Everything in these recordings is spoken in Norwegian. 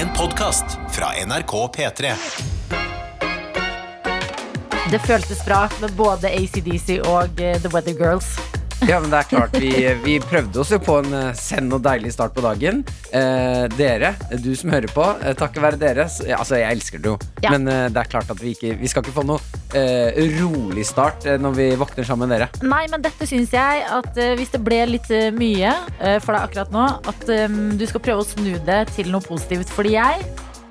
En podkast fra NRK P3. Det føltes bra med både ACDC og eh, The Weather Girls. Ja, men det er klart, vi, vi prøvde oss jo på en eh, send og deilig start på dagen. Eh, dere, du som hører på, eh, takket være dere. Altså, jeg elsker det jo, Ja. men eh, det er klart at vi ikke Vi skal ikke få noe eh, rolig start eh, når vi våkner sammen med dere. Nei, men dette syns jeg at eh, hvis det ble litt eh, mye eh, for deg akkurat nå, at eh, du skal prøve å snu det til noe positivt. Fordi jeg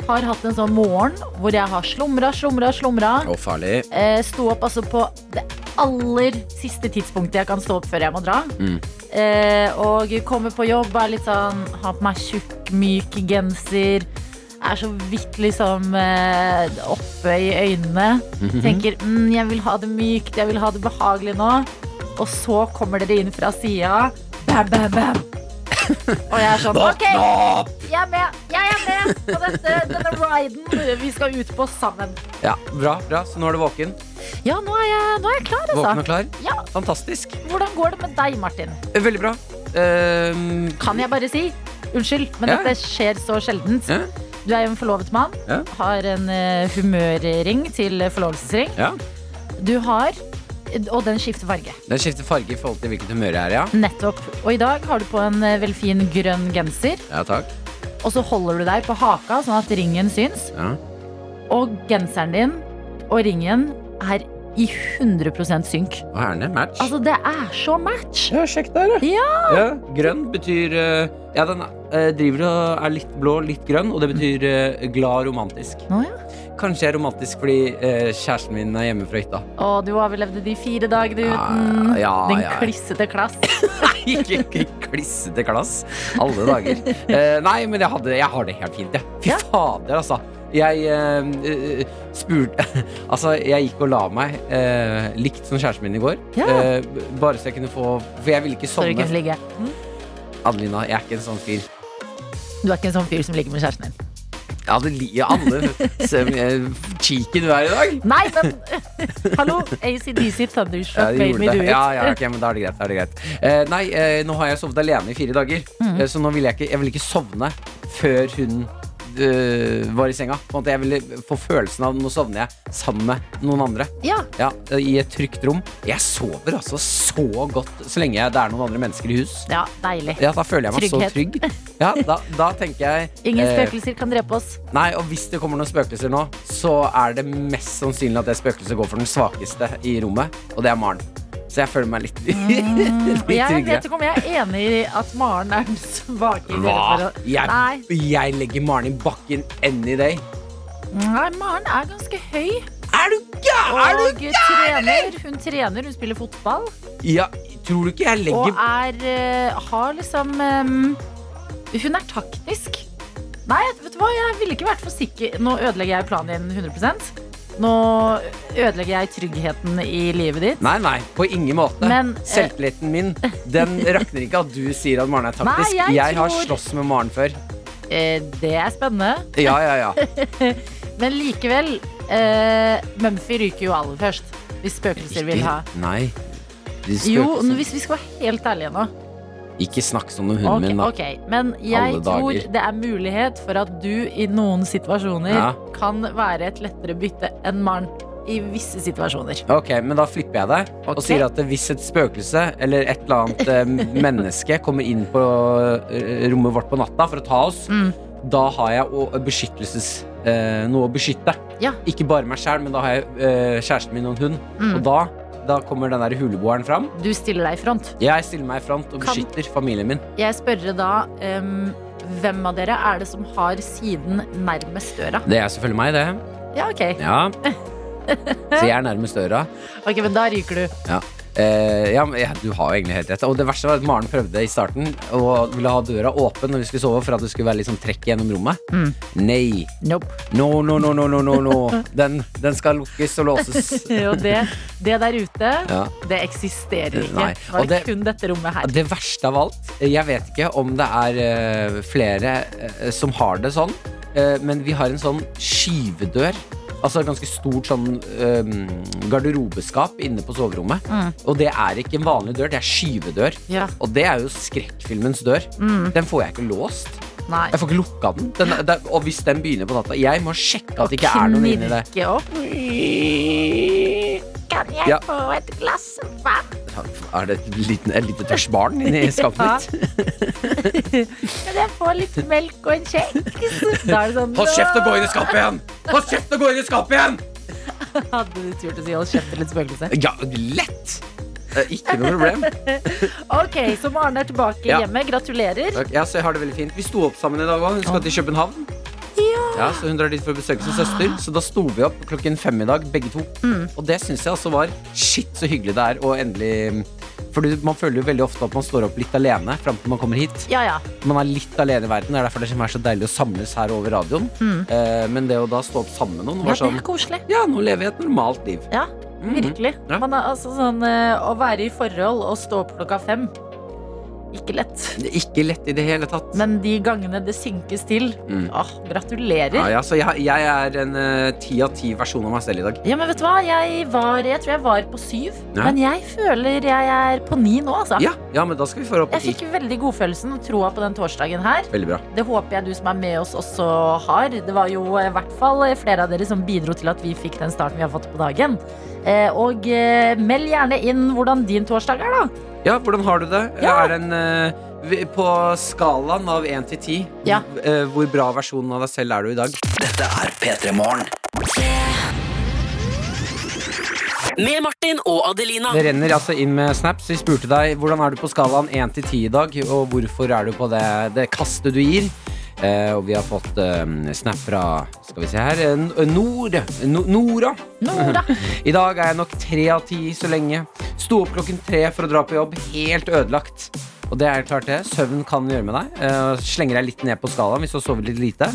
har hatt en sånn morgen hvor jeg har slumra, slumra, slumra. Å, farlig. Eh, sto opp altså på det aller siste tidspunktet jeg kan stå opp før jeg må dra. Mm. Eh, og kommer på jobb, er litt sånn Har på meg tjukk, myk genser. Er så vidt liksom eh, oppe i øynene. Mhm. Tenker mm, jeg vil ha det mykt, jeg vil ha det behagelig nå. Og så kommer dere inn fra sida. Bam, bam, bam. Og jeg er sånn OK, jeg er med, jeg er med på dette, denne riden vi skal ut på sammen. Ja, bra, bra. Så nå er du våken. Ja, nå er jeg, nå er jeg klar, Våken altså. og klar. Ja, Fantastisk. Hvordan går det med deg, Martin? Eh, Veldig bra. Uh, Kan jeg bare si unnskyld, men Ja. dette skjer så sjeldent. ja, Du er jo en forlovet mann. Ja. Har en eh, humørring til forlovelsesring. ja. Du har Og den skifter farge. Den skifter farge i forhold til hvilket humør jeg er i, ja. Nettopp. Og i dag har du på en eh, veldig fin grønn genser. Ja, takk. Og så holder du deg på haka, sånn at ringen syns. Ja. Og genseren din og ringen er i 100% synk. Og her er match. Altså, det er så match! Ja, sjekk der, Ja. ja. Grønn betyr eh, Ja, den eh, driver og er litt blå, litt grønn, og det betyr eh, glad romantisk. Å, ja. Kanskje jeg er romantisk fordi eh, kjæresten min er hjemme fra hytta. Og du overlevde de fire dagene uten ja, den ja. klissete klass. ikke, ikke klissete klass. Alle dager. Uh, nei, men jeg, hadde, jeg har det helt fint, jeg. Fy fader, altså. Jeg eh, eh, spurte Altså, jeg gikk og la meg uh, likt som kjæresten min i går. Eh, bare så jeg kunne få For jeg ville ikke sovne. Adelina, jeg er ikke en sånn fyr. Du er ikke en sånn fyr som ligger med kjæresten din. Ja, det liker alle Se hvor cheeky du er i dag. Nei, men Hallo! ACDC Ja, Thunderstruck de made me do it. Ja, ja, ok, men da er det greit. Da er det greit. Eh, nei, eh, nå har jeg sovet alene i fire dager, Mm. eh, så nå vil jeg ikke Jeg vil ikke sovne før hun eh, var i senga. På jeg ville få følelsen av nå sovner jeg sammen med noen andre. Ja, Ja, I et trygt rom. Jeg sover altså så godt så lenge det er noen andre mennesker i hus. ja, deilig. Ja, Da føler jeg meg så trygg. Ja, da, da tenker jeg Ingen eh, spøkelser kan drepe oss. Nei, og hvis det kommer noen spøkelser nå, så er det mest sannsynlig at det spøkelset går for den svakeste i rommet, og det er Maren. Så jeg føler meg litt, litt tryggere. jeg vet ikke om jeg er enig i at Maren er den svake. Hva? Jeg, jeg legger Maren i bakken any day. Nei, Maren er ganske høy. Er du gæren? Er Og du trener. Hun trener, hun spiller fotball. Ja, tror du ikke jeg Og legger er eh, har liksom um, Hun er taktisk. Nei, vet du hva, jeg ville ikke vært for sikker. Nå ødelegger jeg planen din 100 Nå ødelegger jeg tryggheten i livet ditt. Nei, nei, på ingen måte. Men, eh, Selvtilliten min Den rakner ikke at du sier at Maren er taktisk. Nei, jeg har tror- slåss med Maren før. Eh, det er spennende. Ja, ja, ja. Men likevel, eh, Mumphy ryker jo aller først. Hvis spøkelser vil ha. Nei. Jo, hvis vi skal være helt ærlige nå. Ikke snakk sånn om hunden okay, min, da. Okay. Men jeg Alle tror dager. det er mulighet for at du i noen situasjoner Ja. kan være et lettere bytte enn Maren. I visse situasjoner. Ok, men da flipper jeg det og Ok. sier at hvis et spøkelse eller et eller annet eh, menneske kommer inn på eh, rommet vårt på natta for å ta oss, Mm. da har jeg beskyttelses eh, noe å beskytte. Ja. Ikke bare meg sjæl, men da har jeg kjæresten min og en hund. Mm. Og da, da kommer den der huleboeren fram. Du stiller deg i front. Jeg stiller meg i front og Kan- beskytter familien min. Jeg spør da um, hvem av dere er det som har siden nærmest døra? Det er selvfølgelig meg, det. Ja, ok. Ja. Så jeg er nærmest døra. Ok, Men da ryker du. Ja. Eh, ja, men, ja, du har jo egentlig helt rett. Og det verste var at Maren prøvde i starten og ville ha døra åpen når vi skulle sove, for at det skulle være litt sånn trekk gjennom rommet. Mm. Nei. Nope. No, no, no, no, no, no, no. Den, den skal lukkes og låses. jo, det, det der ute, Ja. det eksisterer ikke. Nei. Og det det- kun dette rommet her. Det verste av alt, jeg vet ikke om det er uh, flere uh, som har det sånn, uh, men vi har en sånn skyvedør. Altså et ganske stort sånn um, garderobeskap inne på soverommet. Mm. Og det er ikke en vanlig dør, det er skyvedør. Ja. Og det er jo skrekkfilmens dør. Mm. Den får jeg ikke låst. Nei. Jeg får ikke lukka den. den, den og hvis den begynner på natta Jeg må sjekke at det ikke er noen inni det. Opp. Kan jeg Ja. få et glass vann? Er det et liten, et lite tørt barn inni skapet mitt? Kan jeg få litt melk og en kjeks? Sånn Hold kjeft og gå inn i skapet igjen! Hold kjeft og gå inn i skapet igjen! Hadde du turt å si hold kjeft til et spøkelse? Ja, lett! Ikke noe problem. Ok, så Maren er tilbake Ja. hjemme. Gratulerer. Ja, så jeg har det veldig fint. Vi sto opp sammen i dag òg. Hun skal til København. Ja, så Hun drar dit for å besøke sin søster. Så da sto vi opp klokken fem i dag, begge to. Og det syns jeg altså var shit så hyggelig det er å endelig For man føler jo veldig ofte at man står opp litt alene fram til man kommer hit. Ja, ja. Man er litt alene i verden. Det er derfor det er så deilig å samles her over radioen. Eh, men det å da stå opp sammen med noen ja var det sånn er koselig. Ja, nå lever jeg et normalt liv. Ja, virkelig. virkelig. Ja. Man er altså sånn eh, Å være i forhold og stå opp klokka fem Ikke lett. Det er Ikke lett i det hele tatt. Men de gangene det synkes til Mm. Åh, gratulerer. ja, ja, så jeg, jeg er en eh, ti av ti versjon av meg selv i dag. Ja, men vet du hva? Jeg, var, jeg tror jeg var på syv. Ja. Men jeg føler jeg er på ni nå, altså. Ja, ja men da skal vi få opp på Jeg fikk veldig godfølelsen og troa på den torsdagen her. Veldig bra. Det håper jeg du som er med oss også har. Det var jo i hvert fall flere av dere som bidro til at vi fikk den starten vi har fått på dagen. Eh, og eh, meld gjerne inn hvordan din torsdag er, da. Ja, hvordan har du det? Ja. Er en, eh, på skalaen av 1 til 10, Ja. eh, hvor bra versjonen av deg selv er du i dag? Dette er P3 Morgen. Med Martin og Adelina. Det renner altså inn med snaps. Vi spurte deg hvordan er du på skalaen 1 til 10 i dag, og hvorfor er du på det, det kastet du gir. Eh, og vi har fått eh, snap fra Skal vi se her eh, Nord, no, Nora. Nora. I dag er jeg nok tre av ti så lenge. Sto opp klokken tre for å dra på jobb, helt ødelagt. Og det er klart det. Søvn kan gjøre med deg. Eh, slenger deg litt ned på skalaen hvis du har sovet litt lite.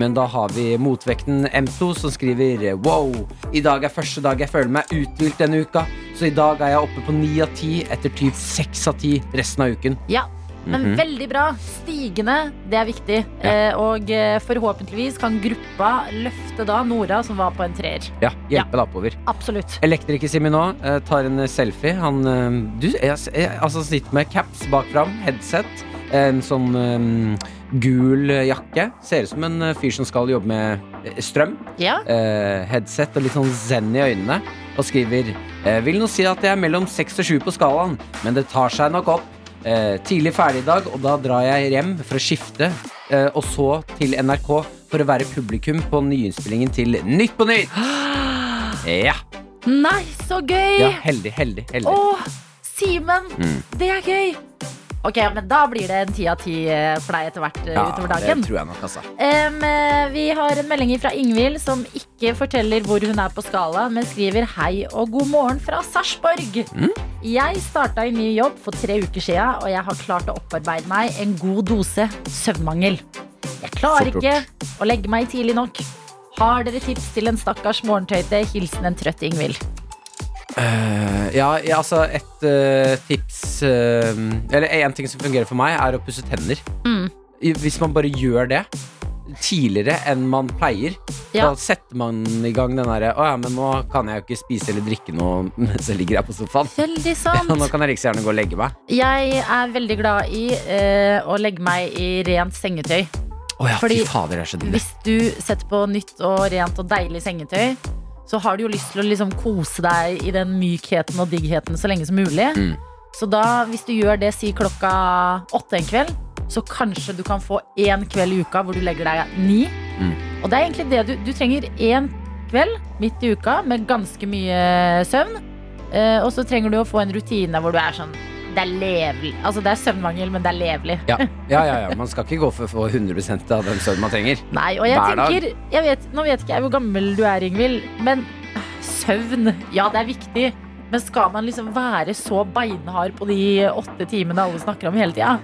Men da har vi motvekten M2 som skriver Wow, i dag er første dag jeg føler meg uthvilt denne uka. Så i dag er jeg oppe på ni av ti etter typ seks av ti resten av uken. Ja, men Mhm. veldig bra. Stigende, det er viktig. Ja. Eh, og eh, forhåpentligvis kan gruppa løfte da Nora, som var på en treer. Ja, hjelpe deg oppover. Absolutt. Elektriker-Simi nå eh, tar en eh, selfie. Han eh, du, jeg, jeg, altså, sitter med caps bak fram, headset, en sånn eh, gul jakke. Ser ut som en eh, fyr som skal jobbe med eh, strøm. Ja. eh, headset og litt sånn zen i øynene. Og skriver eh, Vil nå si at jeg er mellom seks og sju på skalaen, men det tar seg nok opp. Eh, tidlig ferdig i dag, og da drar jeg hjem for å skifte. Eh, og så til NRK for å være publikum på nyinnspillingen til Nytt på Nytt. Ja, Nei, så gøy! ja heldig, heldig, heldig. Å, Simen! Mm. Det er gøy! Ok, men Da blir det en ti av ti eh, for deg etter hvert eh, Ja, utover det tror jeg nok, altså. Eh, vi har en melding fra Ingvild som ikke forteller hvor hun er på skala, men skriver hei og god morgen fra Sarpsborg. Mm. Jeg starta i ny jobb for tre uker siden, og jeg har klart å opparbeide meg en god dose søvnmangel. Jeg klarer ikke å legge meg tidlig nok. Har dere tips til en stakkars morgentøyte? Hilsen en trøtt Ingvild. Eh, ja, ja, altså et uh, tips uh, Eller en ting som fungerer for meg, er å pusse tenner. Mm. Hvis man bare gjør det tidligere enn man pleier, Ja. da setter man i gang den derre Å ja, men nå kan jeg jo ikke spise eller drikke noe mens jeg ligger her på sofaen. Veldig Ja, nå kan jeg like så gjerne gå og legge meg. Jeg er veldig glad i å legge meg i rent sengetøy. Oh, ja, Fordi fader, er. Hvis du setter på nytt og rent og deilig sengetøy, så har du jo lyst til å liksom kose deg i den mykheten og diggheten så lenge som mulig. Mm. Så da, hvis du gjør det si klokka åtte en kveld, så kanskje du kan få én kveld i uka hvor du legger deg ni. Mm. Og det er egentlig det du Du trenger én kveld midt i uka med ganske mye søvn. Eh, og så trenger du å få en rutine hvor du er sånn Det er levelig. Altså det er søvnmangel, men det er levelig. Ja, ja, ja, ja. Man skal ikke gå for å få 100 av den søvnen man trenger. Nei, og jeg Hver tenker jeg vet, Nå vet ikke jeg hvor gammel du er, Ingvild, men søvn Ja, det er viktig. Men skal man liksom være så beinhard på de åtte timene alle snakker om hele tida?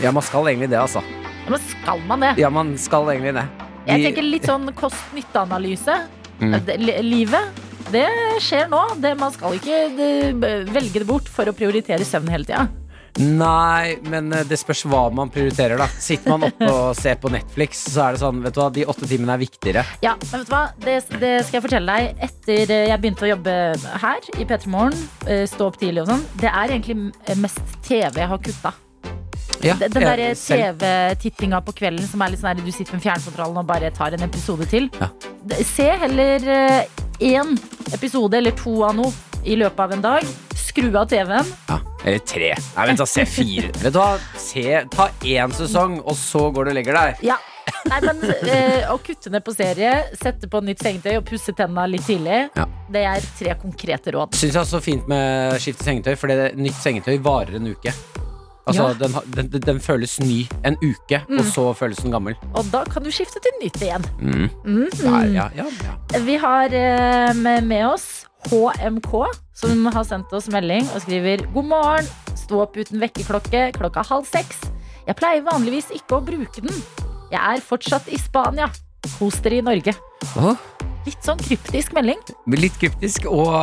Ja, man skal egentlig det, altså. Ja, Men skal man det? Ja, man skal egentlig det. Jeg tenker litt sånn kost-nytte-analyse. Mm. Livet, det skjer nå. Det, man skal ikke det, velge det bort for å prioritere søvn hele tida. Nei, men eh, det spørs hva man prioriterer, da. Sitter man oppe og ser på Netflix, så er det sånn, vet du hva, de åtte timene er viktigere. Ja, men vet du hva? Det, det skal jeg fortelle deg. Etter eh, jeg begynte å jobbe her i P3 Morgen, eh, stå opp tidlig og sånn, det er egentlig mest TV jeg har kutta. Ja, Den den derre TV-tittinga på kvelden som er litt sånn her du sitter med fjernkontrollen og bare tar en episode til. Ja. Se heller én episode eller to av noe i løpet av en dag. Skru av TV-en. Ja, eller tre. Nei, vent da, se fire. Vet du hva, se, ta én sesong, og så går du og legger deg. Ja. Nei, men eh, Å kutte ned på serie, sette på nytt sengetøy og pusse tenna litt tidlig, Ja. det er tre konkrete råd. Syns jeg er så fint med skifte sengetøy, det, nytt sengetøy varer en uke. Altså, Ja. den, den, den, føles ny en uke, og så føles den gammel. Og da kan du skifte til nytt igjen. Mm. Mm. Der, ja, ja, ja. Vi har eh, med, med oss HMK, som har sendt oss melding og skriver God morgen, stå opp uten vekkerklokke klokka halv seks. Jeg pleier vanligvis ikke å bruke den. Jeg er fortsatt i Spania. Kos dere i Norge. Åh, Litt sånn kryptisk melding. litt kryptisk, og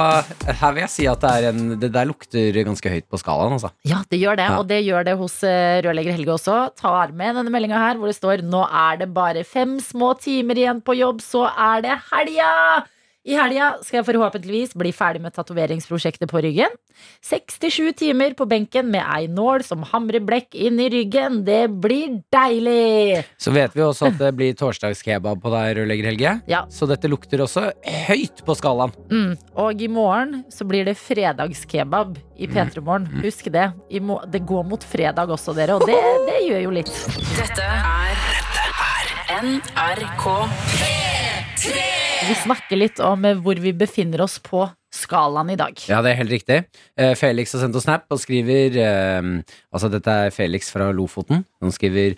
her vil jeg si at det, er en, det der lukter ganske høyt på skalaen, altså. Ja, det gjør det, Ja. og det gjør det hos eh, rørlegger Helge også. Tar med denne meldinga her hvor det står Nå er det bare fem små timer igjen på jobb, så er det helga! I helga skal jeg forhåpentligvis bli ferdig med tatoveringsprosjektet på ryggen. 67 timer på benken med ei nål som hamrer blekk inn i ryggen. Det blir deilig! Så vet vi også at det blir torsdagskebab på deg, rørlegger Helge. Ja. Så dette lukter også høyt på skalaen. Mm. Og i morgen så blir det fredagskebab i P3 Morgen. Husk det. Det går mot fredag også, dere, og det, det gjør jo litt. Dette er Dette er NRK. Vi snakker litt om eh, hvor vi befinner oss på skalaen i dag. Ja, det er helt riktig. Eh, Felix har sendt oss snap og skriver eh, Altså, dette er Felix fra Lofoten. Han skriver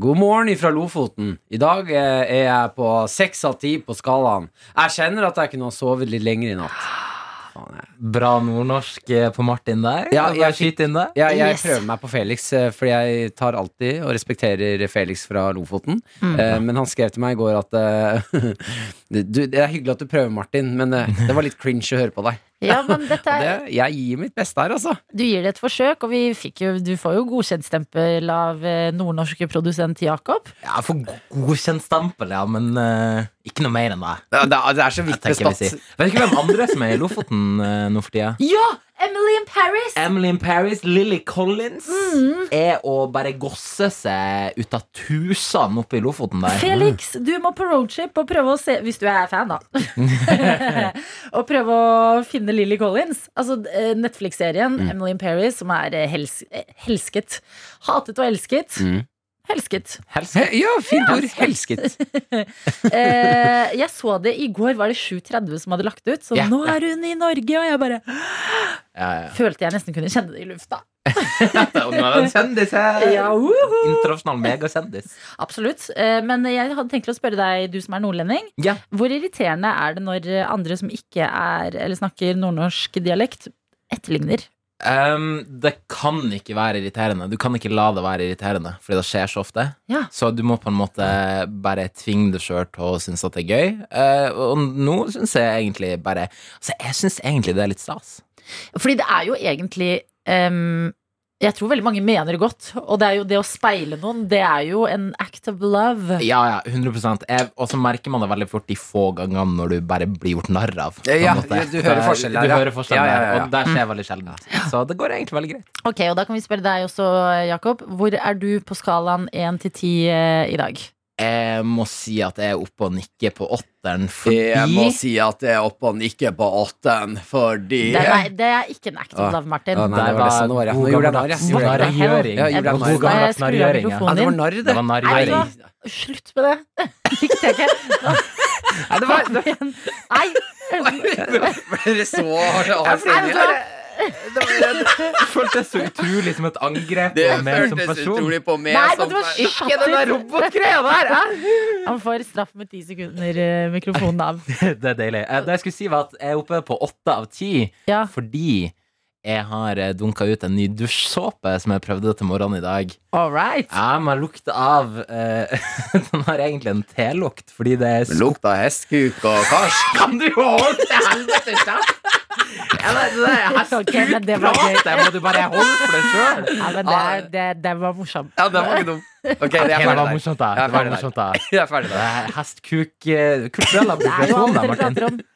God morgen ifra Lofoten. I dag er jeg på seks av ti på skalaen. Jeg kjenner at jeg kunne ha sovet litt lenger i natt. Faen, jeg Bra nordnorsk eh, på Martin der. Ja, jeg fikk- inn der. Ja, jeg Yes. prøver meg på Felix, eh, fordi jeg tar alltid og respekterer Felix fra Lofoten. Mm. Eh, men han skrev til meg i går at uh, du, Det er hyggelig at du prøver, Martin, men uh, det var litt cringe å høre på deg. Ja, men dette er, det, jeg gir mitt beste her, altså. du gir det et forsøk, og vi fikk jo, du får jo godkjentstempel av eh, nordnorske produsent Jakob. Ja, får godkjent stempel, ja, men uh, ikke noe mer enn det. Ja, det, det er så Jeg vidt tenker vi bestått. sier. Vet ikke hvem andre som er i Lofoten uh, nå for tida? Ja! Emily in Paris! Emily in Paris, Lily Collins, Mm. er å bare gosse seg ut av tusene oppe i Lofoten der. Felix, du må på roadship og prøve å se Hvis du er fan, da. og prøve å finne Lily Collins. Altså eh, Netflix-serien Emily in Paris, som er eh, hels eh, helsket. Hatet og elsket. Mm. Helsket. Helsket. He- Ja, fint ord. Helsket. Eh, jeg så det i går, var det 7.30 som hadde lagt ut. Så yeah, nå er hun i Norge, og jeg bare Ja, ja. følte jeg nesten kunne kjenne det i lufta. Og nå er det en kjendis her. Ja, uhu. Internasjonal megakjendis. Absolutt. Eh, men jeg hadde tenkt å spørre deg, du som er nordlending. Ja. Hvor irriterende er det når andre som ikke er, eller snakker nordnorsk dialekt, etterligner? Um, det kan ikke være irriterende. Du kan ikke la det være irriterende, fordi det skjer så ofte. Ja. Så du må på en måte bare tvinge deg sjøl til å synes at det er gøy. Uh, og nå syns jeg egentlig bare Altså, jeg syns egentlig det er litt stas. Fordi det er jo egentlig em, Jeg tror veldig mange mener det godt. Og det er jo det å speile noen, det er jo en act of love. Ja, ja, 100 jeg, Og så merker man det veldig fort de få gangene når du bare blir gjort narr av. Ja, Ja, du hører Det- forskjell der, Du hører forskjell Ja, ja, ja, der, ja. og det skjer veldig sjelden. Så det går egentlig veldig greit. Ok, og da kan vi spørre deg også, Jakob. Hvor er du på skalaen 1 til 10 eh, i dag? Jeg må si at jeg er oppe og nikker på åtteren fordi Jeg må si at jeg er oppe og nikker på åtten, fordi Det er, det er ikke en act of Ah. love, Martin. Nei, det var det sånn det var. Gjorde jeg narr, ja. Det var narr, Det det. Nei? Slutt med det. Likte jeg ikke. Nei, det var, Nei. Ble Dere så Nei, vet var, det føltes så utrolig som et angrep Det på meg som person. utrolig på meg Nei, som det person. Ikke den der robotgreia der! Han får straff med ti sekunder eh, mikrofonen av. Det er deilig. Eh, Det jeg skulle si, var at jeg er oppe på åtte av ti Ja. fordi jeg har eh, dunka ut en ny dusjsåpe som jeg prøvde til morgenen i dag. All right. Ja, men lukter av eh, Den har egentlig en telukt, fordi det er så Lukta hestkuk og karsk. Kan du holde til helvete kjeft? Ja, det, det men det var gøy. det må du bare holde for deg sjøl. Ja, men det, det, det var morsomt. Ja, det var ikke dumt. Ok, det er var ferdig morsomt, da. Jeg er Det var ferdig der. Jeg er er hestkuk eh, Kulturell Det jo appropriasjon, da, Martin.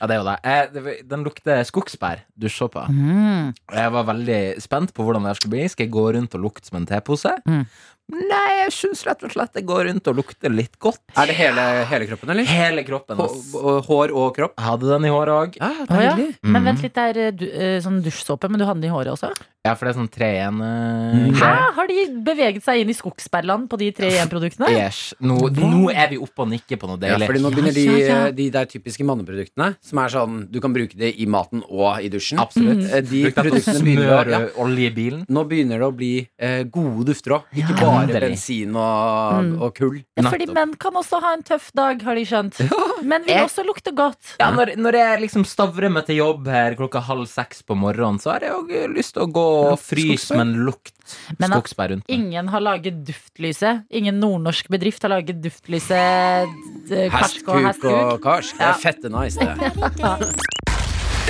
Ja, det er jo det. Jeg, den lukter skogsbær, dusjsåpa. Mm. Jeg var veldig spent på hvordan det skulle bli. Skal jeg gå rundt og lukte som en tepose? Mm. Nei, jeg syns rett og slett det går rundt og lukter litt godt. Er det hele, hele kroppen, eller? Hele kroppen. Ass. Hår og kropp? Jeg hadde den i håret òg. Ja, ah, ja. deilig. Men vent litt, det er eh, du, eh, sånn dusjsåpe, men du hadde den i håret også? Ja, for det er sånn tre igjen. Mm. Hæ? Har de beveget seg inn i skogsperlene på de tre igjen-produktene? Yes. Nå, nå er vi oppe og nikker på noe Ja, fordi nå begynner de, ja, ja. de der typiske manneproduktene, som er sånn du kan bruke det i maten og i dusjen. Absolutt. Mm. De Bruk det på produktene begynner å ja, olje i bilen. Nå begynner det å bli eh, gode dufter òg. Ikke Ja. Bare bensin og, Mm. og kull. Ja, fordi menn kan også ha en tøff dag, har de skjønt. Men vil Jeg- også lukte godt. Ja, når, når jeg liksom stavrer meg til jobb her klokka halv seks på morgenen, så har jeg òg lyst til å gå og fryse med en lukt Men at skogsbær rundt. Ingen har laget duftlyset. Ingen nordnorsk bedrift har laget duftlyset d- karsk og og karsk. Det er fette nice, det.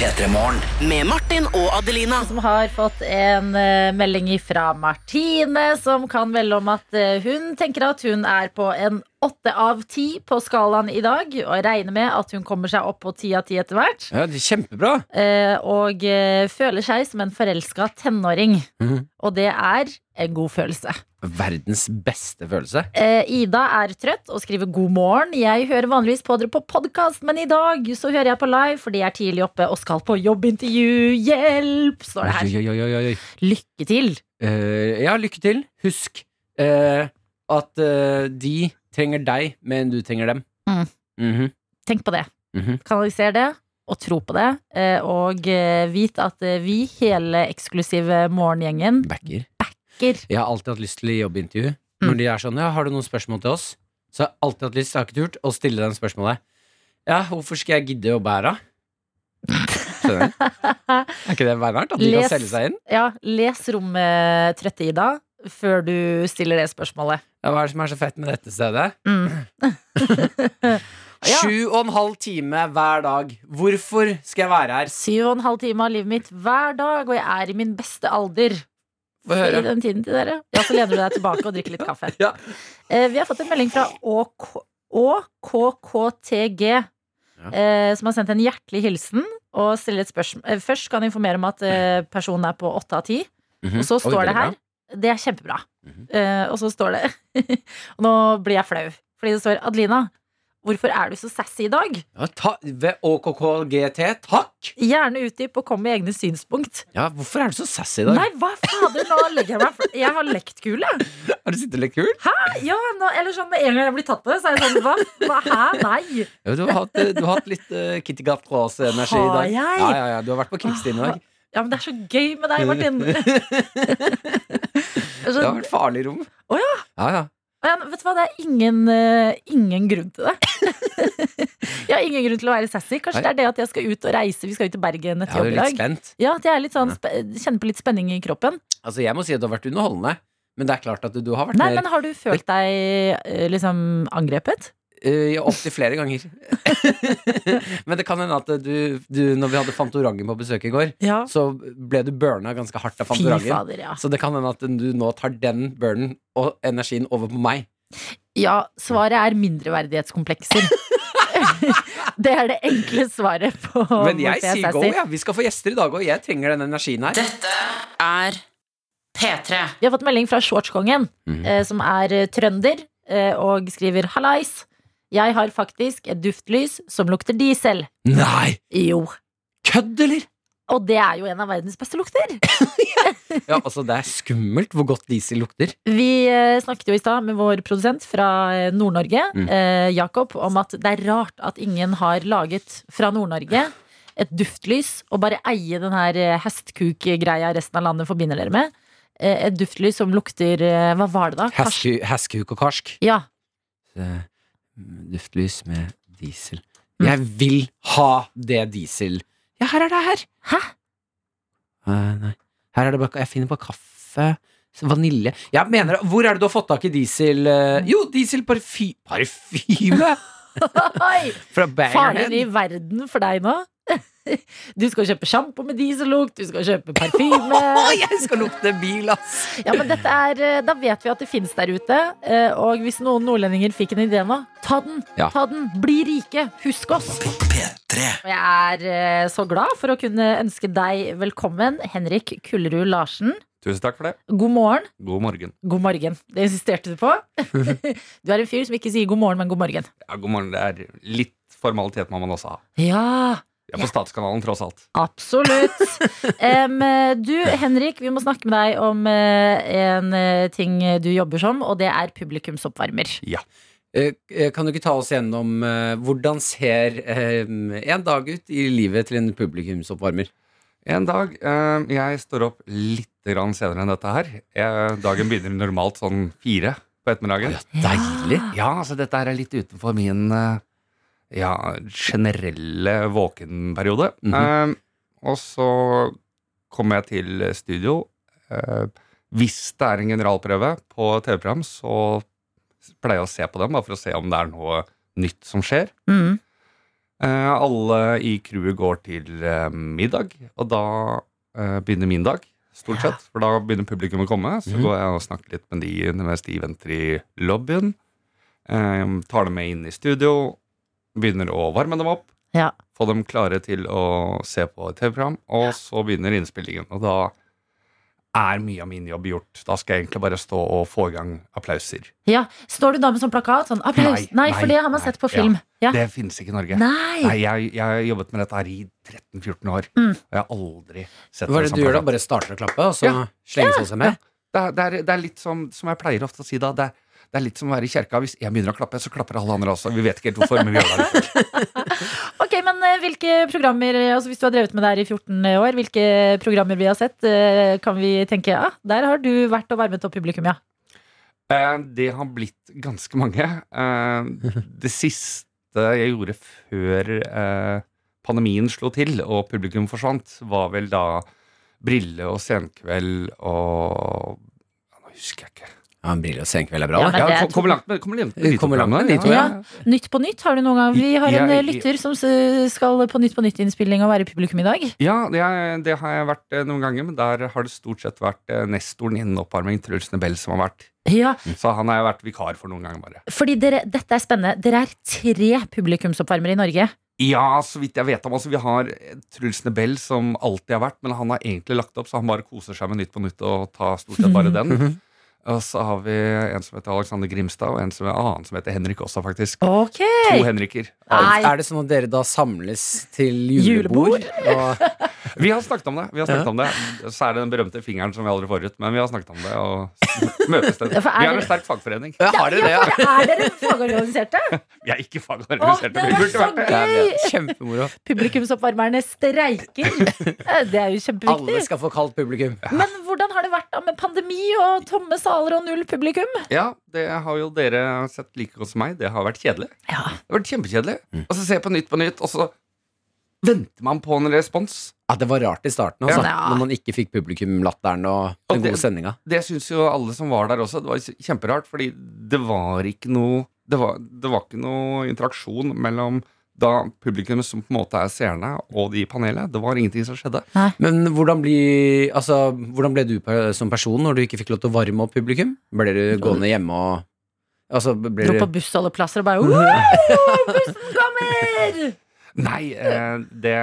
P3 Morgen. Med Martin og Adelina. Som har fått en eh, melding fra Martine, som kan melde om at eh, hun tenker at hun er på en åtte av ti på skalaen i dag, og regner med at hun kommer seg opp på ti av ti etter hvert. Ja, det er kjempebra. eh, Og eh, føler seg som en forelska tenåring. Mhm. Og det er en god følelse. Verdens beste følelse. Eh, Ida er trøtt og skriver god morgen. Jeg hører vanligvis på dere på podkast, men i dag så hører jeg på live fordi jeg er tidlig oppe og skal på jobbintervju. Hjelp! står det her. Oi, oi, oi, oi, oi. Lykke til. Eh, ja, lykke til. Husk eh, at eh, de trenger deg, men du trenger dem. Mm. Mhm, Tenk på det. mhm. Kanaliser det. Og tro på det. eh, Og eh, vit at eh, vi, hele eksklusive morgengjengen, Backer. backer. Jeg har alltid hatt lyst til å jobbe i Mm. Når de er sånn, ja, har du noen spørsmål til oss? Så jeg har alltid hatt lyst, jeg har ikke turt, å stille dem spørsmålet. Ja, hvorfor skal jeg gidde å bære? Skjønner du? Er ikke det beinhardt? At de Les- kan selge seg inn? Ja, les rommet trøtte Ida før du stiller det spørsmålet. Ja, hva er det som er så fett med dette stedet? Mm. Ja. Sju og en halv time hver dag. Hvorfor skal jeg være her? Syv og en halv time av livet mitt hver dag, og jeg er i min beste alder. Få I høre. den tiden til dere. Ja, så lener du deg tilbake og drikker litt kaffe. Ja. Eh, vi har fått en melding fra ÅK ÅKKTG, eh, som har sendt en hjertelig hilsen og stiller et spørsmål. Eh, først skal han informere om at eh, personen er på åtte av ti, Mhm. og så Oi, står det veldig her Det er kjempebra. Mm -hmm. uh, og så står det Og nå blir jeg flau, fordi det står Adelina, hvorfor er du så sassy i dag? Ja, ta, ved OKKGT, takk! Gjerne utdyp og kom med egne synspunkt. Ja, hvorfor er du så sassy i dag? Nei, hva fader, nå legger jeg meg fl- Jeg har lekt kul, jeg. Har du sittet litt kul? Ja, nå, eller sånn med en gang jeg blir tatt på det, så er jeg sånn Hva? hva hæ? Nei. Ja, du, har hatt, eh, du har hatt litt uh, Kitty Gat Cross-energi i Har jeg? Ja, ja, ja, du har vært på krigsstien i dag. Ja, men det er så gøy med deg, Martin. Det er Det har vært farlig rom. Å ja. Ja, ja. Ja, vet du hva, det er ingen, uh, ingen grunn til det. jeg har ingen grunn til å være sassy. Kanskje Nei. det er det at jeg skal ut og reise. Vi skal ut til Bergen etter Jeg er jobb i litt dag. spent. Ja, at jeg er litt sånn, kjenner på litt spenning i kroppen. Altså, jeg må si at du har vært underholdende. Men det er klart at du, du har vært Nei, mer men har du følt deg eh, liksom angrepet? Uh, Opptil flere ganger. men det kan hende at du, du Når vi hadde Fantorangen på besøk i går, Ja. så ble du burna ganske hardt av Fantorangen. fader, ja. Så det kan hende at du nå tar den burnen og energien over på meg. Ja, svaret er mindreverdighetskomplekser. det er det enkle svaret på Men jeg er sier go, ja. Vi skal få gjester i dag, og jeg trenger den energien her. Dette er P3. Vi har fått melding fra Shortskongen, Mhm. eh, som er eh, trønder, eh, og skriver Hallais. Jeg har faktisk et duftlys som lukter diesel. Nei! Jo. Kødd, eller? Og det er jo en av verdens beste lukter. Ja, altså, det er skummelt hvor godt diesel lukter. Vi eh, snakket jo i stad med vår produsent fra eh, Nord-Norge, Mm. eh, Jakob, om at det er rart at ingen har laget fra Nord-Norge et duftlys, og bare eie den her eh, hestkuk-greia resten av landet forbinder dere med. Eh, Et duftlys som lukter Hva var det da? Hestkuk og karsk. Ja. Eh, Duftlys med diesel. Jeg vil ha det diesel. Ja, her er det her. Hæ? Uh, nei. Her er det bare Jeg finner bare kaffe. Vanilje. Jeg mener. Hvor er det du har fått tak i diesel eh, Jo, diesel parfy parfyme! Oi! Bangerhead. Farlig i verden for deg nå. Du skal kjøpe sjampo med diesellukt, du skal kjøpe parfyme. Jeg skal lukte bil, ass! Ja, men dette er, eh, Da vet vi at det finnes der ute. eh, Og hvis noen nordlendinger fikk en idé nå, ta den! Ja. Ta den, Bli rike! Husk oss! P3. Jeg er eh, så glad for å kunne ønske deg velkommen, Henrik Kullerud Larsen. Tusen takk for det. God morgen. God morgen. God morgen. Det insisterte du på. Du er en fyr som ikke sier god morgen, men god morgen. Ja, god morgen. Det er litt formalitet må man også ha. Ja, Vi er på Statskanalen, tross alt. absolutt. Um, du, Henrik, vi må snakke med deg om eh, en eh, ting du jobber som, og det er publikumsoppvarmer. Ja. Eh, Kan du ikke ta oss gjennom hvordan ser eh, en dag ut i livet til en publikumsoppvarmer? En dag eh, Jeg står opp litt grann senere enn dette her. Jeg, dagen begynner normalt sånn fire på ettermiddagen. Deilig! Ja, altså dette her er litt utenfor min ja, generelle våkenperiode. Eh, og så kommer jeg til studio. Eh, hvis det er en generalprøve på TV-program, så pleier jeg å se på dem, bare for å se om det er noe nytt som skjer. Mm. Eh, alle i crewet går til eh, middag, og da eh, begynner min dag, stort sett. For da begynner publikum å komme. Så Mhm. går jeg og snakker litt med de mens de venter i lobbyen. Eh, tar dem med inn i studio. Begynner å varme dem opp. Ja. Få dem klare til å se på et TV-program. Og så begynner innspillingen. Og da er mye av min jobb gjort. Da skal jeg egentlig bare stå og få i gang applauser. Ja, Står du da med sånn plakat? Sånn applaus? Nei, Nei, for det har man nei, sett på film. Ja. Det finnes ikke i Norge. Nei! Nei, jeg, jeg har jobbet med dette her i 13-14 år. Mm. Og jeg har aldri sett Hva er det sånn du gjør da? Bare starter å klappe, og så Ja. slenger folk seg med? Det, det, er, det er litt som, som jeg pleier ofte å si da. Det er, det er litt som å være i kjerka. Hvis jeg begynner å klappe, så klapper alle andre også. Vi vet ikke helt hvorfor, men vi gjør det. Ok, men eh, hvilke programmer altså Hvis du har drevet med det her i 14 år, hvilke programmer vi har sett, eh, kan vi tenke ja, der har du vært og varmet opp publikum, ja. Eh, Det har blitt ganske mange. Eh, Det siste jeg gjorde før eh, pandemien slo til og publikum forsvant, var vel da Brille og Senkveld og ja, Nå husker jeg ikke. Ja, en brille og senkveld er bra, Ja, Ja, er Kommer langt med kommer langt med kommer langt med nyhetsprogram. ja. Nytt på nytt har du noen gang. Vi har en Jeg- eh, lytter som skal på Nytt på nytt-innspilling og være publikum i dag. Ja, det, er, det har jeg vært eh, noen ganger, men der har det stort sett vært eh, nestoren innen oppvarming, Truls Nebel, som har vært. Ja, Så han har jeg vært vikar for noen ganger, bare. fordi dere, Dette er spennende. Dere er tre publikumsoppvarmere i Norge. Ja, så vidt jeg vet om. Altså, vi har Truls Nebel, som alltid har vært, men han har egentlig lagt opp, så han bare koser seg med Nytt på Nytt og tar stort sett bare den. Og så har vi en som heter Alexander Grimstad, og en som er annen som heter Henrik også, faktisk. Okay. To Henriker. Nei. Er det sånn at dere da samles til julebord? Og, Vi har snakket om det. vi har snakket om det Så er det den berømte fingeren som vi aldri får ut, men vi har snakket om det. Og møtes den. Ja, er Vi er en sterk fagforening. ja, har dere det? Ja, Ja? er dere fagorganiserte? Vi er ikke fagorganiserte. fagorganiserte. det var så. Ja, gøy! Kjempemoro. Publikumsoppvarmerne streiker. Det er jo kjempeviktig. Alle skal få kaldt publikum. Men hvordan har det vært da med pandemi og tomme saler og null publikum? Ja, det har jo dere sett like godt som meg. Det har vært kjedelig. Ja. Det har vært kjempekjedelig. Og så ser jeg på Nytt på Nytt, og så venter man på en respons. Ja, det var rart i starten, altså, Ja. når man ikke fikk publikumlatteren og Og den det- gode sendinga. Det syns jo alle som var der også. Det var kjemperart, fordi det var ikke noe Det var, det var ikke noe interaksjon mellom da publikum som på en måte er seerne, og de i panelet. Det var ingenting som skjedde. Men hvordan, bli, altså, hvordan ble du som person når du ikke fikk lov til å varme opp publikum? Ble du gående hjemme og Altså, ble Dro du på bussholdeplasser og bare Bussen kommer! Nei, eh, det